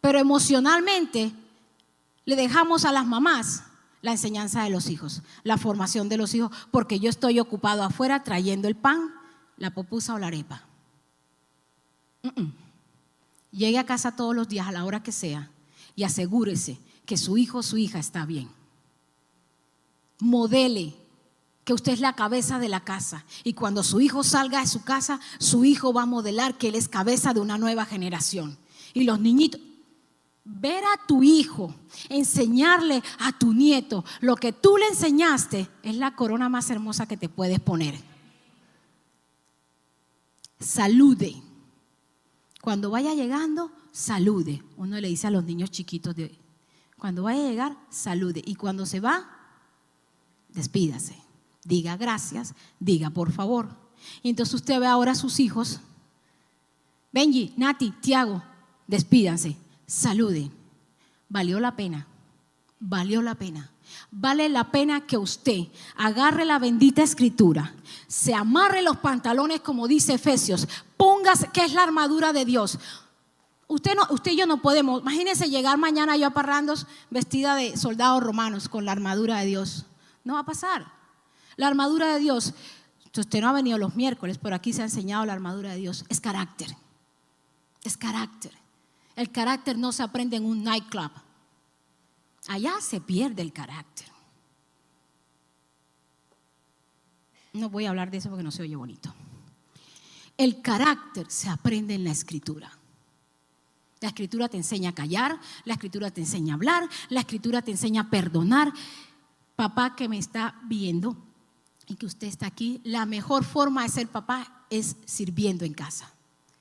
Pero emocionalmente le dejamos a las mamás la enseñanza de los hijos, la formación de los hijos, porque yo estoy ocupado afuera trayendo el pan, la popusa o la arepa. Llegue a casa todos los días a la hora que sea y asegúrese que su hijo o su hija está bien. Modele que usted es la cabeza de la casa y cuando su hijo salga de su casa, su hijo va a modelar que él es cabeza de una nueva generación. Y los niñitos, ver a tu hijo, enseñarle a tu nieto lo que tú le enseñaste es la corona más hermosa que te puedes poner. Salude. Cuando vaya llegando, salude. Uno le dice a los niños chiquitos de cuando vaya a llegar, salude y cuando se va, despídase. Diga gracias, diga por favor. Y entonces usted ve ahora a sus hijos. Benji, Nati, Tiago, despídanse salude. Valió la pena, valió la pena. Vale la pena que usted agarre la bendita escritura, se amarre los pantalones como dice Efesios, póngase, que es la armadura de Dios. Usted, no, usted y yo no podemos, imagínese llegar mañana yo a Parrandos vestida de soldados romanos con la armadura de Dios. No va a pasar. La armadura de Dios, usted no ha venido los miércoles, pero aquí se ha enseñado la armadura de Dios, es carácter. Es carácter. El carácter no se aprende en un nightclub. Allá se pierde el carácter. No voy a hablar de eso porque no se oye bonito. El carácter se aprende en la escritura. La escritura te enseña a callar, la escritura te enseña a hablar, la escritura te enseña a perdonar. Papá que me está viendo y que usted está aquí, la mejor forma de ser papá es sirviendo en casa.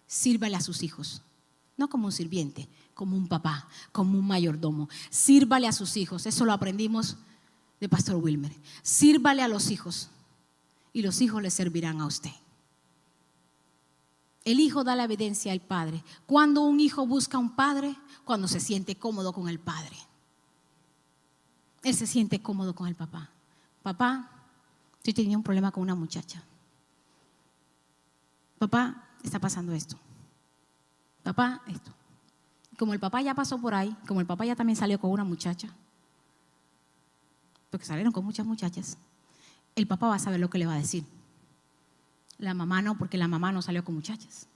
Sírvale a sus hijos no como un sirviente, como un papá, como un mayordomo. Sírvale a sus hijos, eso lo aprendimos de Pastor Wilmer. Sírvale a los hijos y los hijos le servirán a usted. El hijo da la evidencia al padre. Cuando un hijo busca a un padre, cuando se siente cómodo con el padre. Él se siente cómodo con el papá. Papá, yo tenía un problema con una muchacha. Papá, está pasando esto papá, esto. Como el papá ya pasó por ahí, como el papá ya también salió con una muchacha, porque salieron con muchas muchachas, el papá va a saber lo que le va a decir. La mamá no, porque la mamá no salió con muchachas.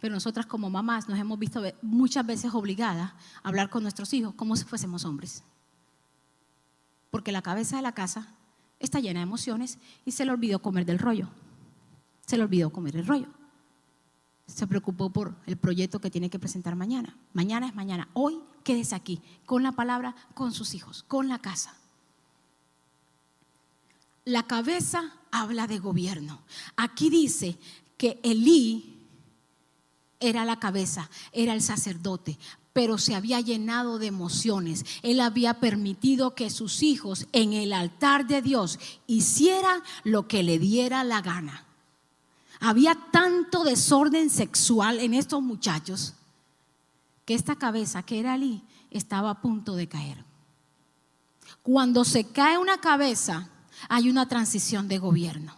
Pero nosotras como mamás nos hemos visto muchas veces obligadas a hablar con nuestros hijos como si fuésemos hombres. Porque la cabeza de la casa está llena de emociones y se le olvidó comer del rollo. Se le olvidó comer el rollo se preocupó por el proyecto que tiene que presentar mañana. Mañana es mañana. Hoy quédese aquí con la palabra, con sus hijos, con la casa. La cabeza habla de gobierno. Aquí dice que Elí era la cabeza, era el sacerdote, pero se había llenado de emociones. Él había permitido que sus hijos en el altar de Dios hicieran lo que le diera la gana. Había tanto desorden sexual en estos muchachos que esta cabeza, que era Ali, estaba a punto de caer. Cuando se cae una cabeza, hay una transición de gobierno.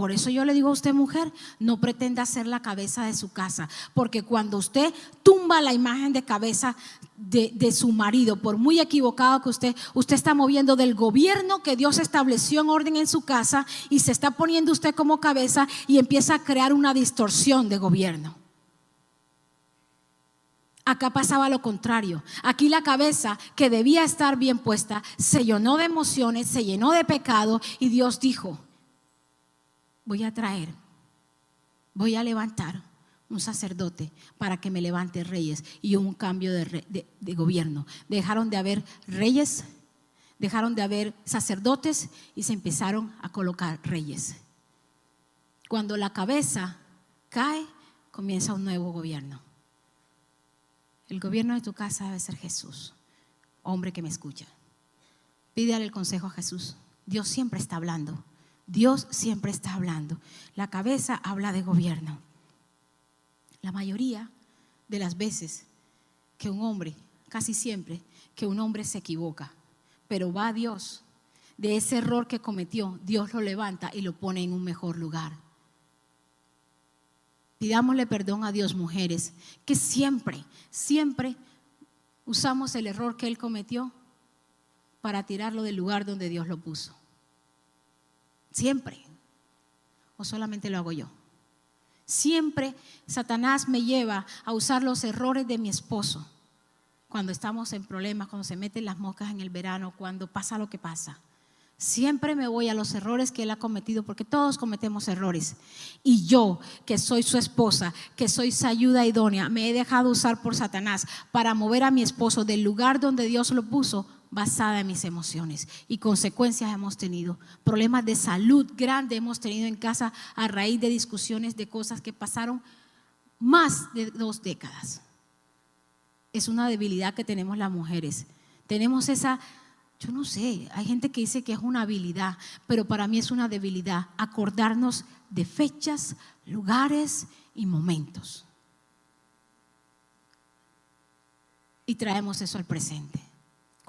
Por eso yo le digo a usted, mujer, no pretenda ser la cabeza de su casa, porque cuando usted tumba la imagen de cabeza de, su marido, por muy equivocado que usted, usted está moviendo del gobierno que Dios estableció en orden en su casa y se está poniendo usted como cabeza y empieza a crear una distorsión de gobierno. Acá pasaba lo contrario. Aquí la cabeza, que debía estar bien puesta, se llenó de emociones, se llenó de pecado y Dios dijo, voy a traer, voy a levantar un sacerdote para que me levante reyes y un cambio de, de, gobierno. Dejaron de haber reyes, dejaron de haber sacerdotes y se empezaron a colocar reyes. Cuando la cabeza cae, comienza un nuevo gobierno. El gobierno de tu casa debe ser Jesús, hombre que me escucha. Pídale el consejo a Jesús. Dios siempre está hablando. Dios siempre está hablando. La cabeza habla de gobierno. La mayoría de las veces que un hombre, casi siempre, que un hombre se equivoca, pero va a Dios, de ese error que cometió, Dios lo levanta y lo pone en un mejor lugar. Pidámosle perdón a Dios, mujeres, que siempre, siempre usamos el error que Él cometió para tirarlo del lugar donde Dios lo puso. Siempre. ¿O solamente lo hago yo? Siempre Satanás me lleva a usar los errores de mi esposo cuando estamos en problemas, cuando se meten las moscas en el verano, cuando pasa lo que pasa. Siempre me voy a los errores que él ha cometido, porque todos cometemos errores. Y yo, que soy su esposa, que soy su ayuda idónea, me he dejado usar por Satanás para mover a mi esposo del lugar donde Dios lo puso basada en mis emociones y consecuencias hemos tenido. Problemas de salud grande hemos tenido en casa a raíz de discusiones de cosas que pasaron más de dos décadas. Es una debilidad que tenemos las mujeres. Tenemos esa, yo no sé, hay gente que dice que es una habilidad, pero para mí es una debilidad acordarnos de fechas, lugares y momentos. Y traemos eso al presente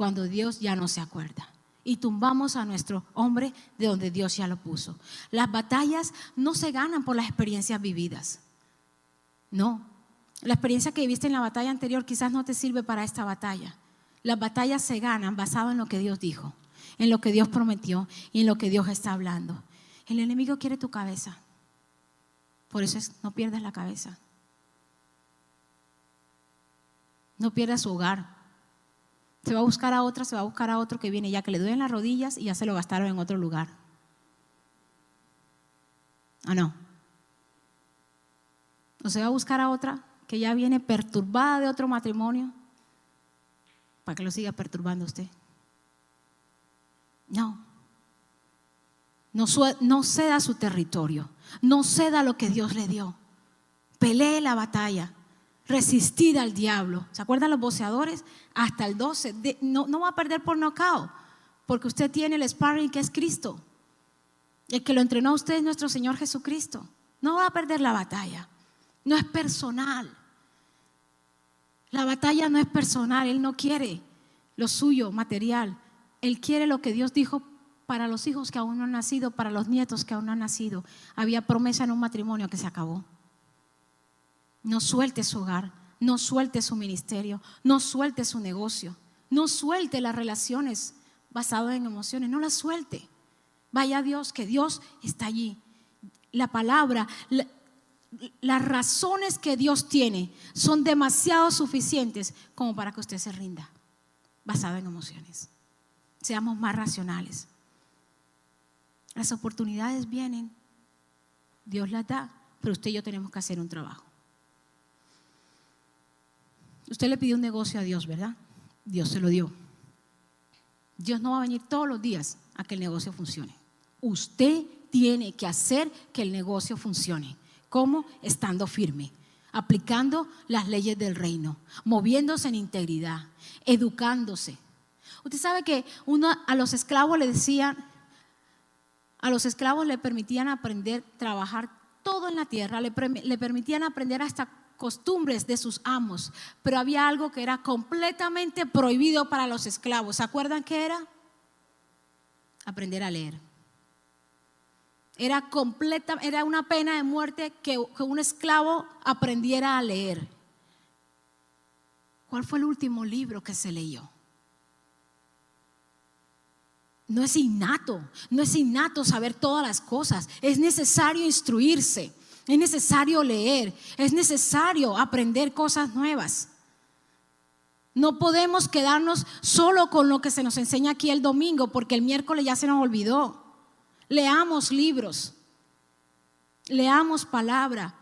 cuando Dios ya no se acuerda. Y tumbamos a nuestro hombre de donde Dios ya lo puso. Las batallas no se ganan por las experiencias vividas. No. La experiencia que viviste en la batalla anterior quizás no te sirve para esta batalla. Las batallas se ganan basado en lo que Dios dijo, en lo que Dios prometió y en lo que Dios está hablando. El enemigo quiere tu cabeza. Por eso es, no pierdas la cabeza. No pierdas su hogar. Se va a buscar a otra, se va a buscar a otro que viene ya que le duelen las rodillas y ya se lo gastaron en otro lugar. ¿O no? O se va a buscar a otra que ya viene perturbada de otro matrimonio para que lo siga perturbando usted. No. No, no ceda su territorio. No ceda lo que Dios le dio. Pelee la batalla resistid al diablo. ¿Se acuerdan los boceadores? Hasta el 12. no, no va a perder por knockout, porque usted tiene el sparring que es Cristo. El que lo entrenó a usted es nuestro Señor Jesucristo. No va a perder la batalla. No es personal. La batalla no es personal. Él no quiere lo suyo, material. Él quiere lo que Dios dijo para los hijos que aún no han nacido, para los nietos que aún no han nacido. Había promesa en un matrimonio que se acabó. No suelte su hogar, no suelte su ministerio, no suelte su negocio, no suelte las relaciones basadas en emociones, no las suelte. Vaya Dios, que Dios está allí. La palabra, las razones que Dios tiene son demasiado suficientes como para que usted se rinda, basado en emociones. Seamos más racionales. Las oportunidades vienen, Dios las da, pero usted y yo tenemos que hacer un trabajo. Usted le pidió un negocio a Dios, ¿verdad? Dios se lo dio. Dios no va a venir todos los días a que el negocio funcione. Usted tiene que hacer que el negocio funcione. ¿Cómo? Estando firme, aplicando las leyes del reino, moviéndose en integridad, educándose. Usted sabe que uno, a los esclavos le decían, a los esclavos le permitían aprender, trabajar todo en la tierra, le, le permitían aprender hasta costumbres de sus amos, pero había algo que era completamente prohibido para los esclavos. ¿Se acuerdan qué era? Aprender a leer. Era completa, era una pena de muerte que, que un esclavo aprendiera a leer. ¿Cuál fue el último libro que se leyó? No es innato, no es innato saber todas las cosas. Es necesario instruirse, es necesario leer, es necesario aprender cosas nuevas. No podemos quedarnos solo con lo que se nos enseña aquí el domingo, porque el miércoles ya se nos olvidó. Leamos libros, leamos palabra,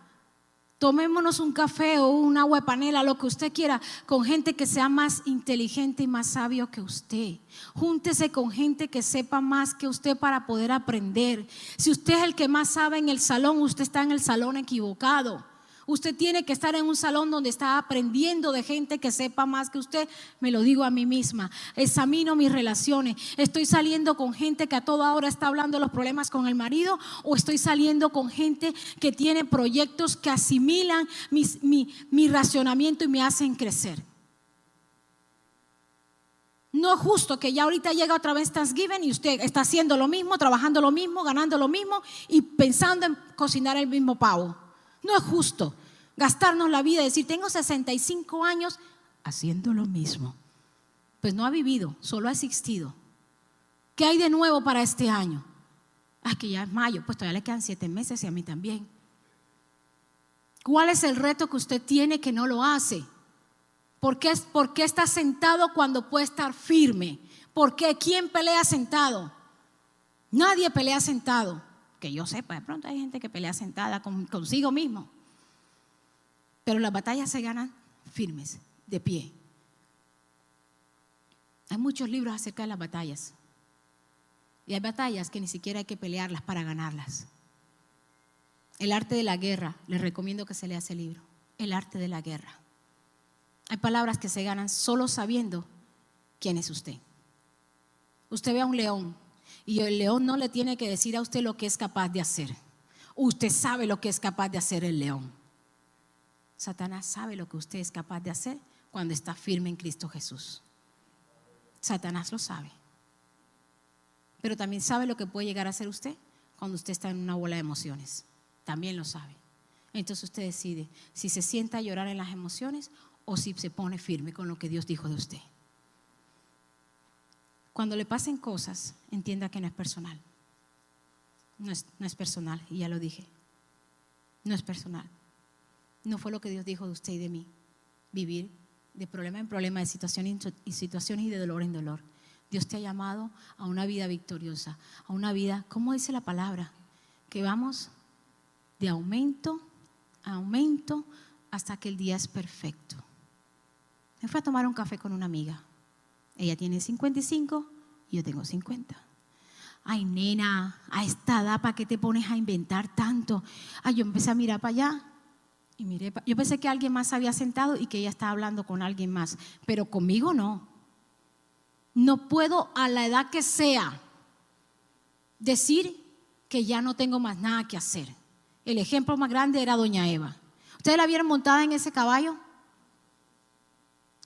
Tomémonos un café o un agua de panela, lo que usted quiera, con gente que sea más inteligente y más sabio que usted. Júntese con gente que sepa más que usted para poder aprender. Si usted es el que más sabe en el salón, usted está en el salón equivocado. Usted tiene que estar en un salón donde está aprendiendo de gente que sepa más que usted. Me lo digo a mí misma. Examino mis relaciones. ¿Estoy saliendo con gente que a toda hora está hablando de los problemas con el marido? ¿O estoy saliendo con gente que tiene proyectos que asimilan mi, mi racionamiento y me hacen crecer? No es justo que ya ahorita llega otra vez Thanksgiving y usted está haciendo lo mismo, trabajando lo mismo, ganando lo mismo y pensando en cocinar el mismo pavo. No es justo gastarnos la vida decir, tengo 65 años haciendo lo mismo. Pues no ha vivido, solo ha existido. ¿Qué hay de nuevo para este año? Ah, que ya es mayo, pues todavía le quedan siete meses y a mí también. ¿Cuál es el reto que usted tiene que no lo hace? ¿Por qué, ¿Por qué está sentado cuando puede estar firme? ¿Por qué? ¿Quién pelea sentado? Nadie pelea sentado que yo sepa, de pronto hay gente que pelea sentada consigo mismo. Pero las batallas se ganan firmes, de pie. Hay muchos libros acerca de las batallas. Y hay batallas que ni siquiera hay que pelearlas para ganarlas. El arte de la guerra, les recomiendo que se lea ese libro. El arte de la guerra. Hay palabras que se ganan solo sabiendo quién es usted. Usted ve a un león y el león no le tiene que decir a usted lo que es capaz de hacer. Usted sabe lo que es capaz de hacer el león. Satanás sabe lo que usted es capaz de hacer cuando está firme en Cristo Jesús. Satanás lo sabe. Pero también sabe lo que puede llegar a ser usted cuando usted está en una bola de emociones. También lo sabe. Entonces usted decide si se sienta a llorar en las emociones o si se pone firme con lo que Dios dijo de usted. Cuando le pasen cosas, entienda que no es personal. No es, no es personal, y ya lo dije. No es personal. No fue lo que Dios dijo de usted y de mí. Vivir de problema en problema, de situación y situaciones y de dolor en dolor. Dios te ha llamado a una vida victoriosa, a una vida, ¿cómo dice la palabra? Que vamos de aumento a aumento hasta que el día es perfecto. Me fui a tomar un café con una amiga. Ella tiene 55 y yo tengo 50. Ay, nena, a esta edad, ¿para qué te pones a inventar tanto? Ay, yo empecé a mirar para allá y miré. yo pensé que alguien más había sentado y que ella estaba hablando con alguien más, pero conmigo no. No puedo a la edad que sea decir que ya no tengo más nada que hacer. El ejemplo más grande era doña Eva. ¿Ustedes la vieron montada en ese caballo?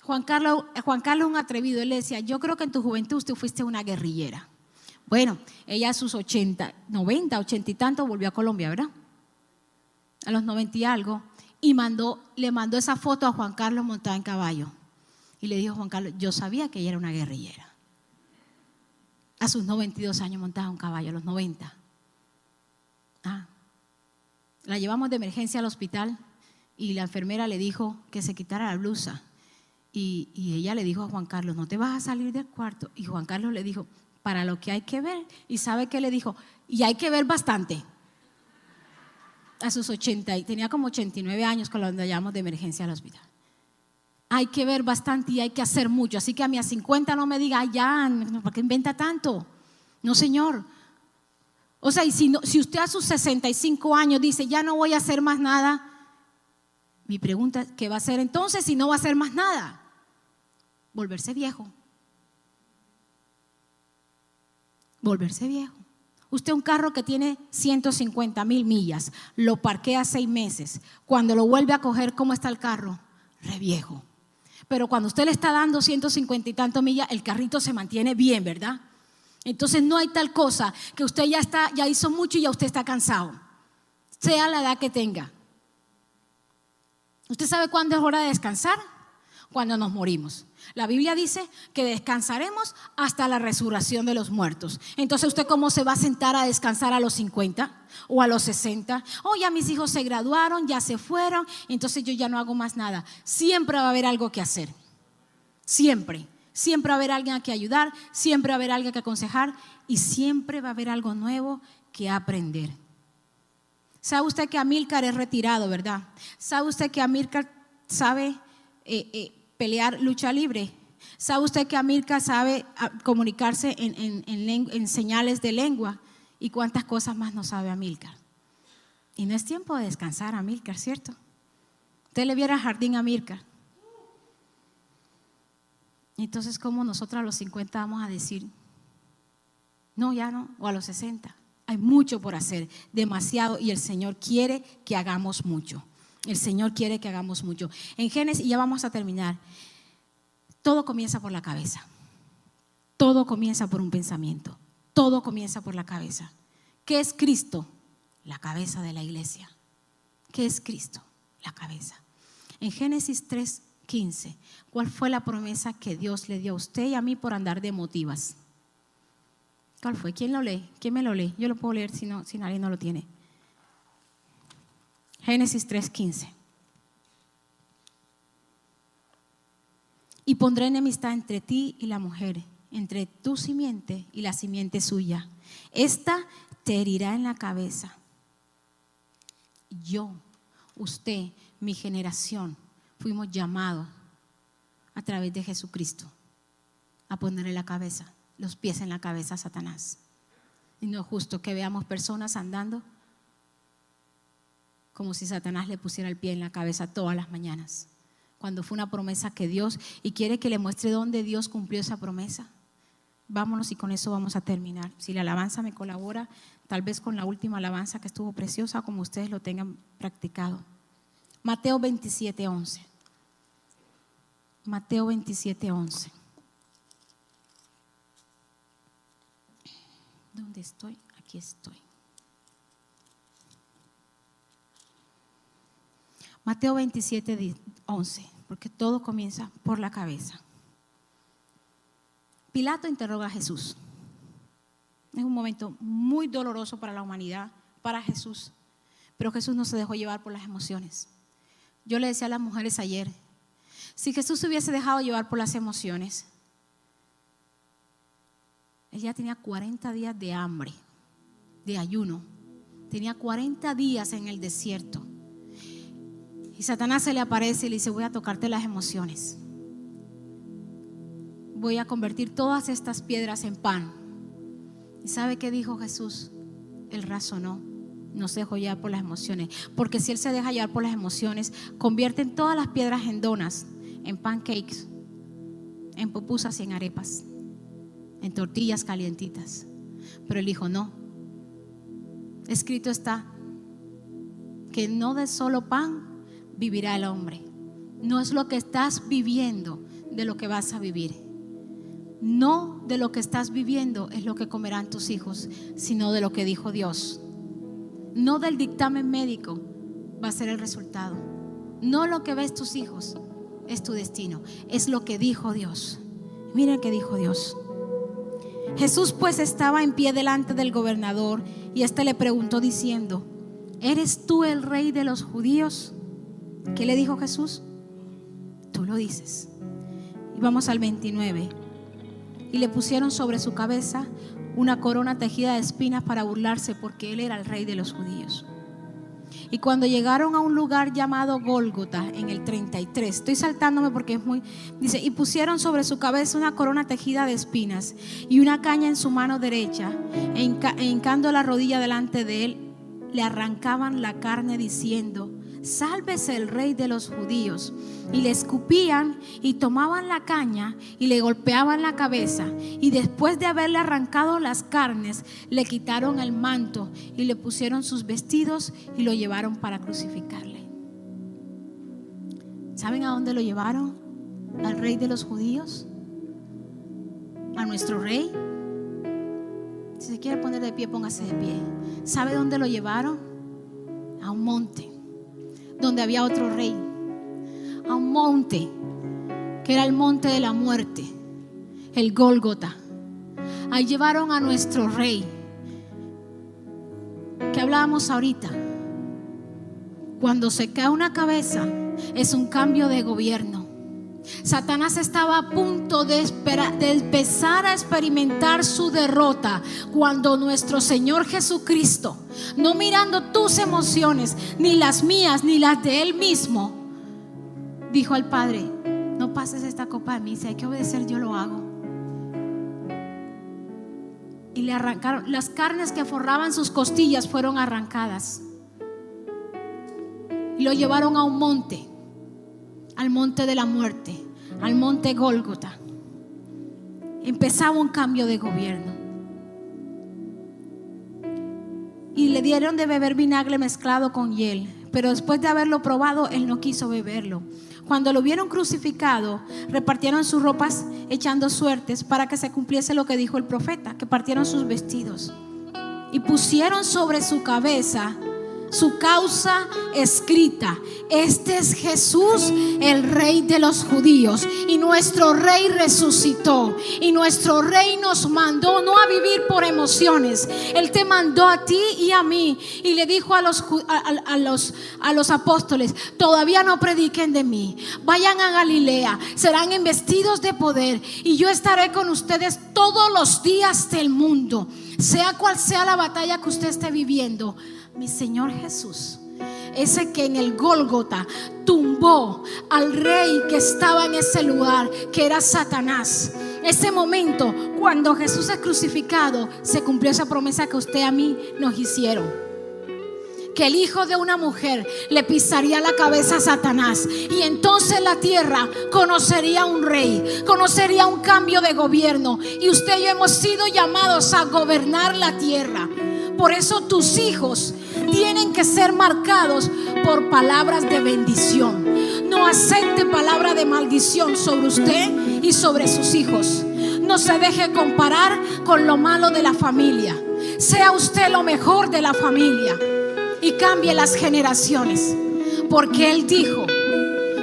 Juan Carlos, Juan Carlos un atrevido, él decía, yo creo que en tu juventud usted fuiste una guerrillera. Bueno, ella a sus 80, 90, 80 y tanto volvió a Colombia, ¿verdad? A los 90 y algo, y mandó, le mandó esa foto a Juan Carlos montada en caballo. Y le dijo Juan Carlos, yo sabía que ella era una guerrillera. A sus 92 años montada un caballo, a los 90. Ah. La llevamos de emergencia al hospital y la enfermera le dijo que se quitara la blusa y, ella le dijo a Juan Carlos, no te vas a salir del cuarto. Y Juan Carlos le dijo, para lo que hay que ver. Y sabe que le dijo, y hay que ver bastante. A sus 80, tenía como 89 años cuando llamamos de emergencia al hospital. Hay que ver bastante y hay que hacer mucho. Así que a mí a 50 no me diga, ya, ¿por qué inventa tanto? No, señor. O sea, y si, no, si usted a sus 65 años dice, ya no voy a hacer más nada, mi pregunta es, ¿qué va a hacer entonces si no va a hacer más nada? Volverse viejo. Volverse viejo. Usted un carro que tiene 150 mil millas, lo parquea seis meses. Cuando lo vuelve a coger, ¿cómo está el carro? Re viejo. Pero cuando usted le está dando 150 y tanto millas, el carrito se mantiene bien, ¿verdad? Entonces no hay tal cosa que usted ya está, ya hizo mucho y ya usted está cansado. Sea la edad que tenga. ¿Usted sabe cuándo es hora de descansar? Cuando nos morimos. La Biblia dice que descansaremos hasta la resurrección de los muertos. Entonces, ¿usted cómo se va a sentar a descansar a los 50 o a los 60? Oh, ya mis hijos se graduaron, ya se fueron, entonces yo ya no hago más nada. Siempre va a haber algo que hacer. Siempre. Siempre va a haber alguien a que ayudar, siempre va a haber alguien que aconsejar y siempre va a haber algo nuevo que aprender. ¿Sabe usted que Amílcar es retirado, verdad? ¿Sabe usted que Amílcar sabe eh, eh, pelear lucha libre? ¿Sabe usted que Amílcar sabe ah, comunicarse en, señales de lengua? ¿Y cuántas cosas más no sabe Amílcar? Y no es tiempo de descansar, Amílcar, ¿cierto? Usted le viera jardín a Amílcar. Entonces, ¿cómo nosotros a los 50 vamos a decir, no, ya no, o a los 60? Hay mucho por hacer, demasiado, y el Señor quiere que hagamos mucho. El Señor quiere que hagamos mucho. En Génesis, y ya vamos a terminar, todo comienza por la cabeza. Todo comienza por un pensamiento. Todo comienza por la cabeza. ¿Qué es Cristo? La cabeza de la iglesia. ¿Qué es Cristo? La cabeza. En Génesis 3, 15. ¿Cuál fue la promesa que Dios le dio a usted y a mí por andar de motivas? ¿Cuál fue? ¿Quién lo lee? ¿Quién me lo lee? Yo lo puedo leer si, no, si nadie no lo tiene. Génesis 3:15. Y pondré enemistad entre ti y la mujer, entre tu simiente y la simiente suya. Esta te herirá en la cabeza. Yo, usted, mi generación, fuimos llamados a través de Jesucristo a ponerle la cabeza, los pies en la cabeza a Satanás. Y no es justo que veamos personas andando como si Satanás le pusiera el pie en la cabeza todas las mañanas, cuando fue una promesa que Dios, y quiere que le muestre dónde Dios cumplió esa promesa. Vámonos y con eso vamos a terminar. Si la alabanza me colabora, tal vez con la última alabanza que estuvo preciosa, como ustedes lo tengan practicado. Mateo 27, 11. Mateo 27, 11. ¿Dónde estoy? Aquí estoy. Mateo 27, 11, porque todo comienza por la cabeza. Pilato interroga a Jesús. Es un momento muy doloroso para la humanidad, para Jesús, pero Jesús no se dejó llevar por las emociones. Yo le decía a las mujeres ayer, si Jesús se hubiese dejado llevar por las emociones, él ya tenía 40 días de hambre, de ayuno. Tenía 40 días en el desierto. Y Satanás se le aparece y le dice, voy a tocarte las emociones. Voy a convertir todas estas piedras en pan. ¿Y sabe qué dijo Jesús? Él razonó, no se dejó llevar por las emociones. Porque si él se deja llevar por las emociones, convierten todas las piedras en donas en pancakes, en pupusas y en arepas, en tortillas calientitas. Pero él dijo, no. Escrito está que no de solo pan vivirá el hombre. No es lo que estás viviendo de lo que vas a vivir. No de lo que estás viviendo es lo que comerán tus hijos, sino de lo que dijo Dios. No del dictamen médico va a ser el resultado. No lo que ves tus hijos, es tu destino. Es lo que dijo Dios. Miren que dijo Dios. Jesús pues estaba en pie delante del gobernador y éste le preguntó diciendo, ¿eres tú el rey de los judíos? ¿Qué le dijo Jesús? Tú lo dices. Y vamos al 29. Y le pusieron sobre su cabeza una corona tejida de espinas para burlarse porque él era el rey de los judíos. Y cuando llegaron a un lugar llamado Gólgota en el 33, estoy saltándome porque es muy, dice, y pusieron sobre su cabeza una corona tejida de espinas y una caña en su mano derecha, e hincando la rodilla delante de él, le arrancaban la carne diciendo, sálvese el rey de los judíos. Y le escupían y tomaban la caña y le golpeaban la cabeza. Y después de haberle arrancado las carnes, le quitaron el manto y le pusieron sus vestidos y lo llevaron para crucificarle. ¿Saben a dónde lo llevaron? Al rey de los judíos. A nuestro rey. Si se quiere poner de pie, póngase de pie. ¿Sabe dónde lo llevaron? A un monte donde había otro rey, a un monte, que era el monte de la muerte, el Gólgota. Ahí llevaron a nuestro rey, que hablábamos ahorita. Cuando se cae una cabeza, es un cambio de gobierno. Satanás estaba a punto de, de, empezar a experimentar su derrota cuando nuestro Señor Jesucristo, no mirando tus emociones, ni las mías, ni las de Él mismo, dijo al Padre, no pases esta copa de mí, si hay que obedecer, yo lo hago. Y le arrancaron, las carnes que forraban sus costillas fueron arrancadas. Y lo llevaron a un monte al monte de la muerte, al monte Gólgota. Empezaba un cambio de gobierno. Y le dieron de beber vinagre mezclado con hiel, pero después de haberlo probado, él no quiso beberlo. Cuando lo vieron crucificado, repartieron sus ropas echando suertes para que se cumpliese lo que dijo el profeta, que partieron sus vestidos y pusieron sobre su cabeza su causa escrita. Este es Jesús, el rey de los judíos. Y nuestro rey resucitó. Y nuestro rey nos mandó no a vivir por emociones. Él te mandó a ti y a mí. Y le dijo a los, a, los, a los apóstoles, todavía no prediquen de mí. Vayan a Galilea. Serán investidos de poder. Y yo estaré con ustedes todos los días del mundo. Sea cual sea la batalla que usted esté viviendo mi Señor Jesús, ese que en el Gólgota tumbó al rey que estaba en ese lugar, que era Satanás. Ese momento, cuando Jesús es crucificado, se cumplió esa promesa que usted a mí nos hicieron que el hijo de una mujer le pisaría la cabeza a Satanás y entonces la tierra conocería un rey, conocería un cambio de gobierno y usted y yo hemos sido llamados a gobernar la tierra. Por eso tus hijos tienen que ser marcados por palabras de bendición. No acepte palabra de maldición sobre usted y sobre sus hijos. No se deje comparar con lo malo de la familia. Sea usted lo mejor de la familia y cambie las generaciones. Porque Él dijo,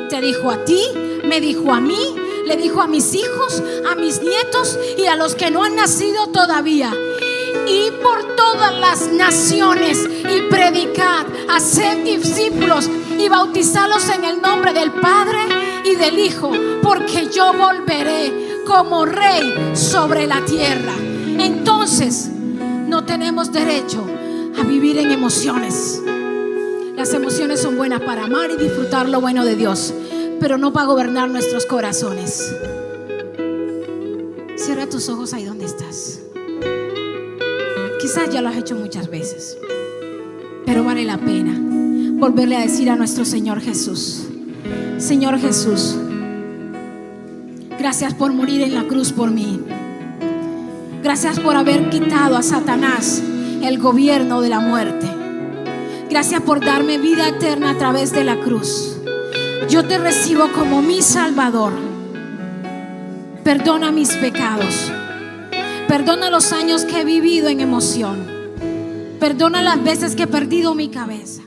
te dijo a ti, me dijo a mí, le dijo a mis hijos, a mis nietos y a los que no han nacido todavía y por todas las naciones y predicad, hacer discípulos y bautizarlos en el nombre del Padre y del Hijo, porque yo volveré como rey sobre la tierra. Entonces, no tenemos derecho a vivir en emociones. Las emociones son buenas para amar y disfrutar lo bueno de Dios, pero no para gobernar nuestros corazones. Cierra tus ojos ahí donde estás. Quizás ya lo has hecho muchas veces, pero vale la pena volverle a decir a nuestro Señor Jesús, Señor Jesús, gracias por morir en la cruz por mí. Gracias por haber quitado a Satanás el gobierno de la muerte. Gracias por darme vida eterna a través de la cruz. Yo te recibo como mi Salvador. Perdona mis pecados. Perdona los años que he vivido en emoción. Perdona las veces que he perdido mi cabeza.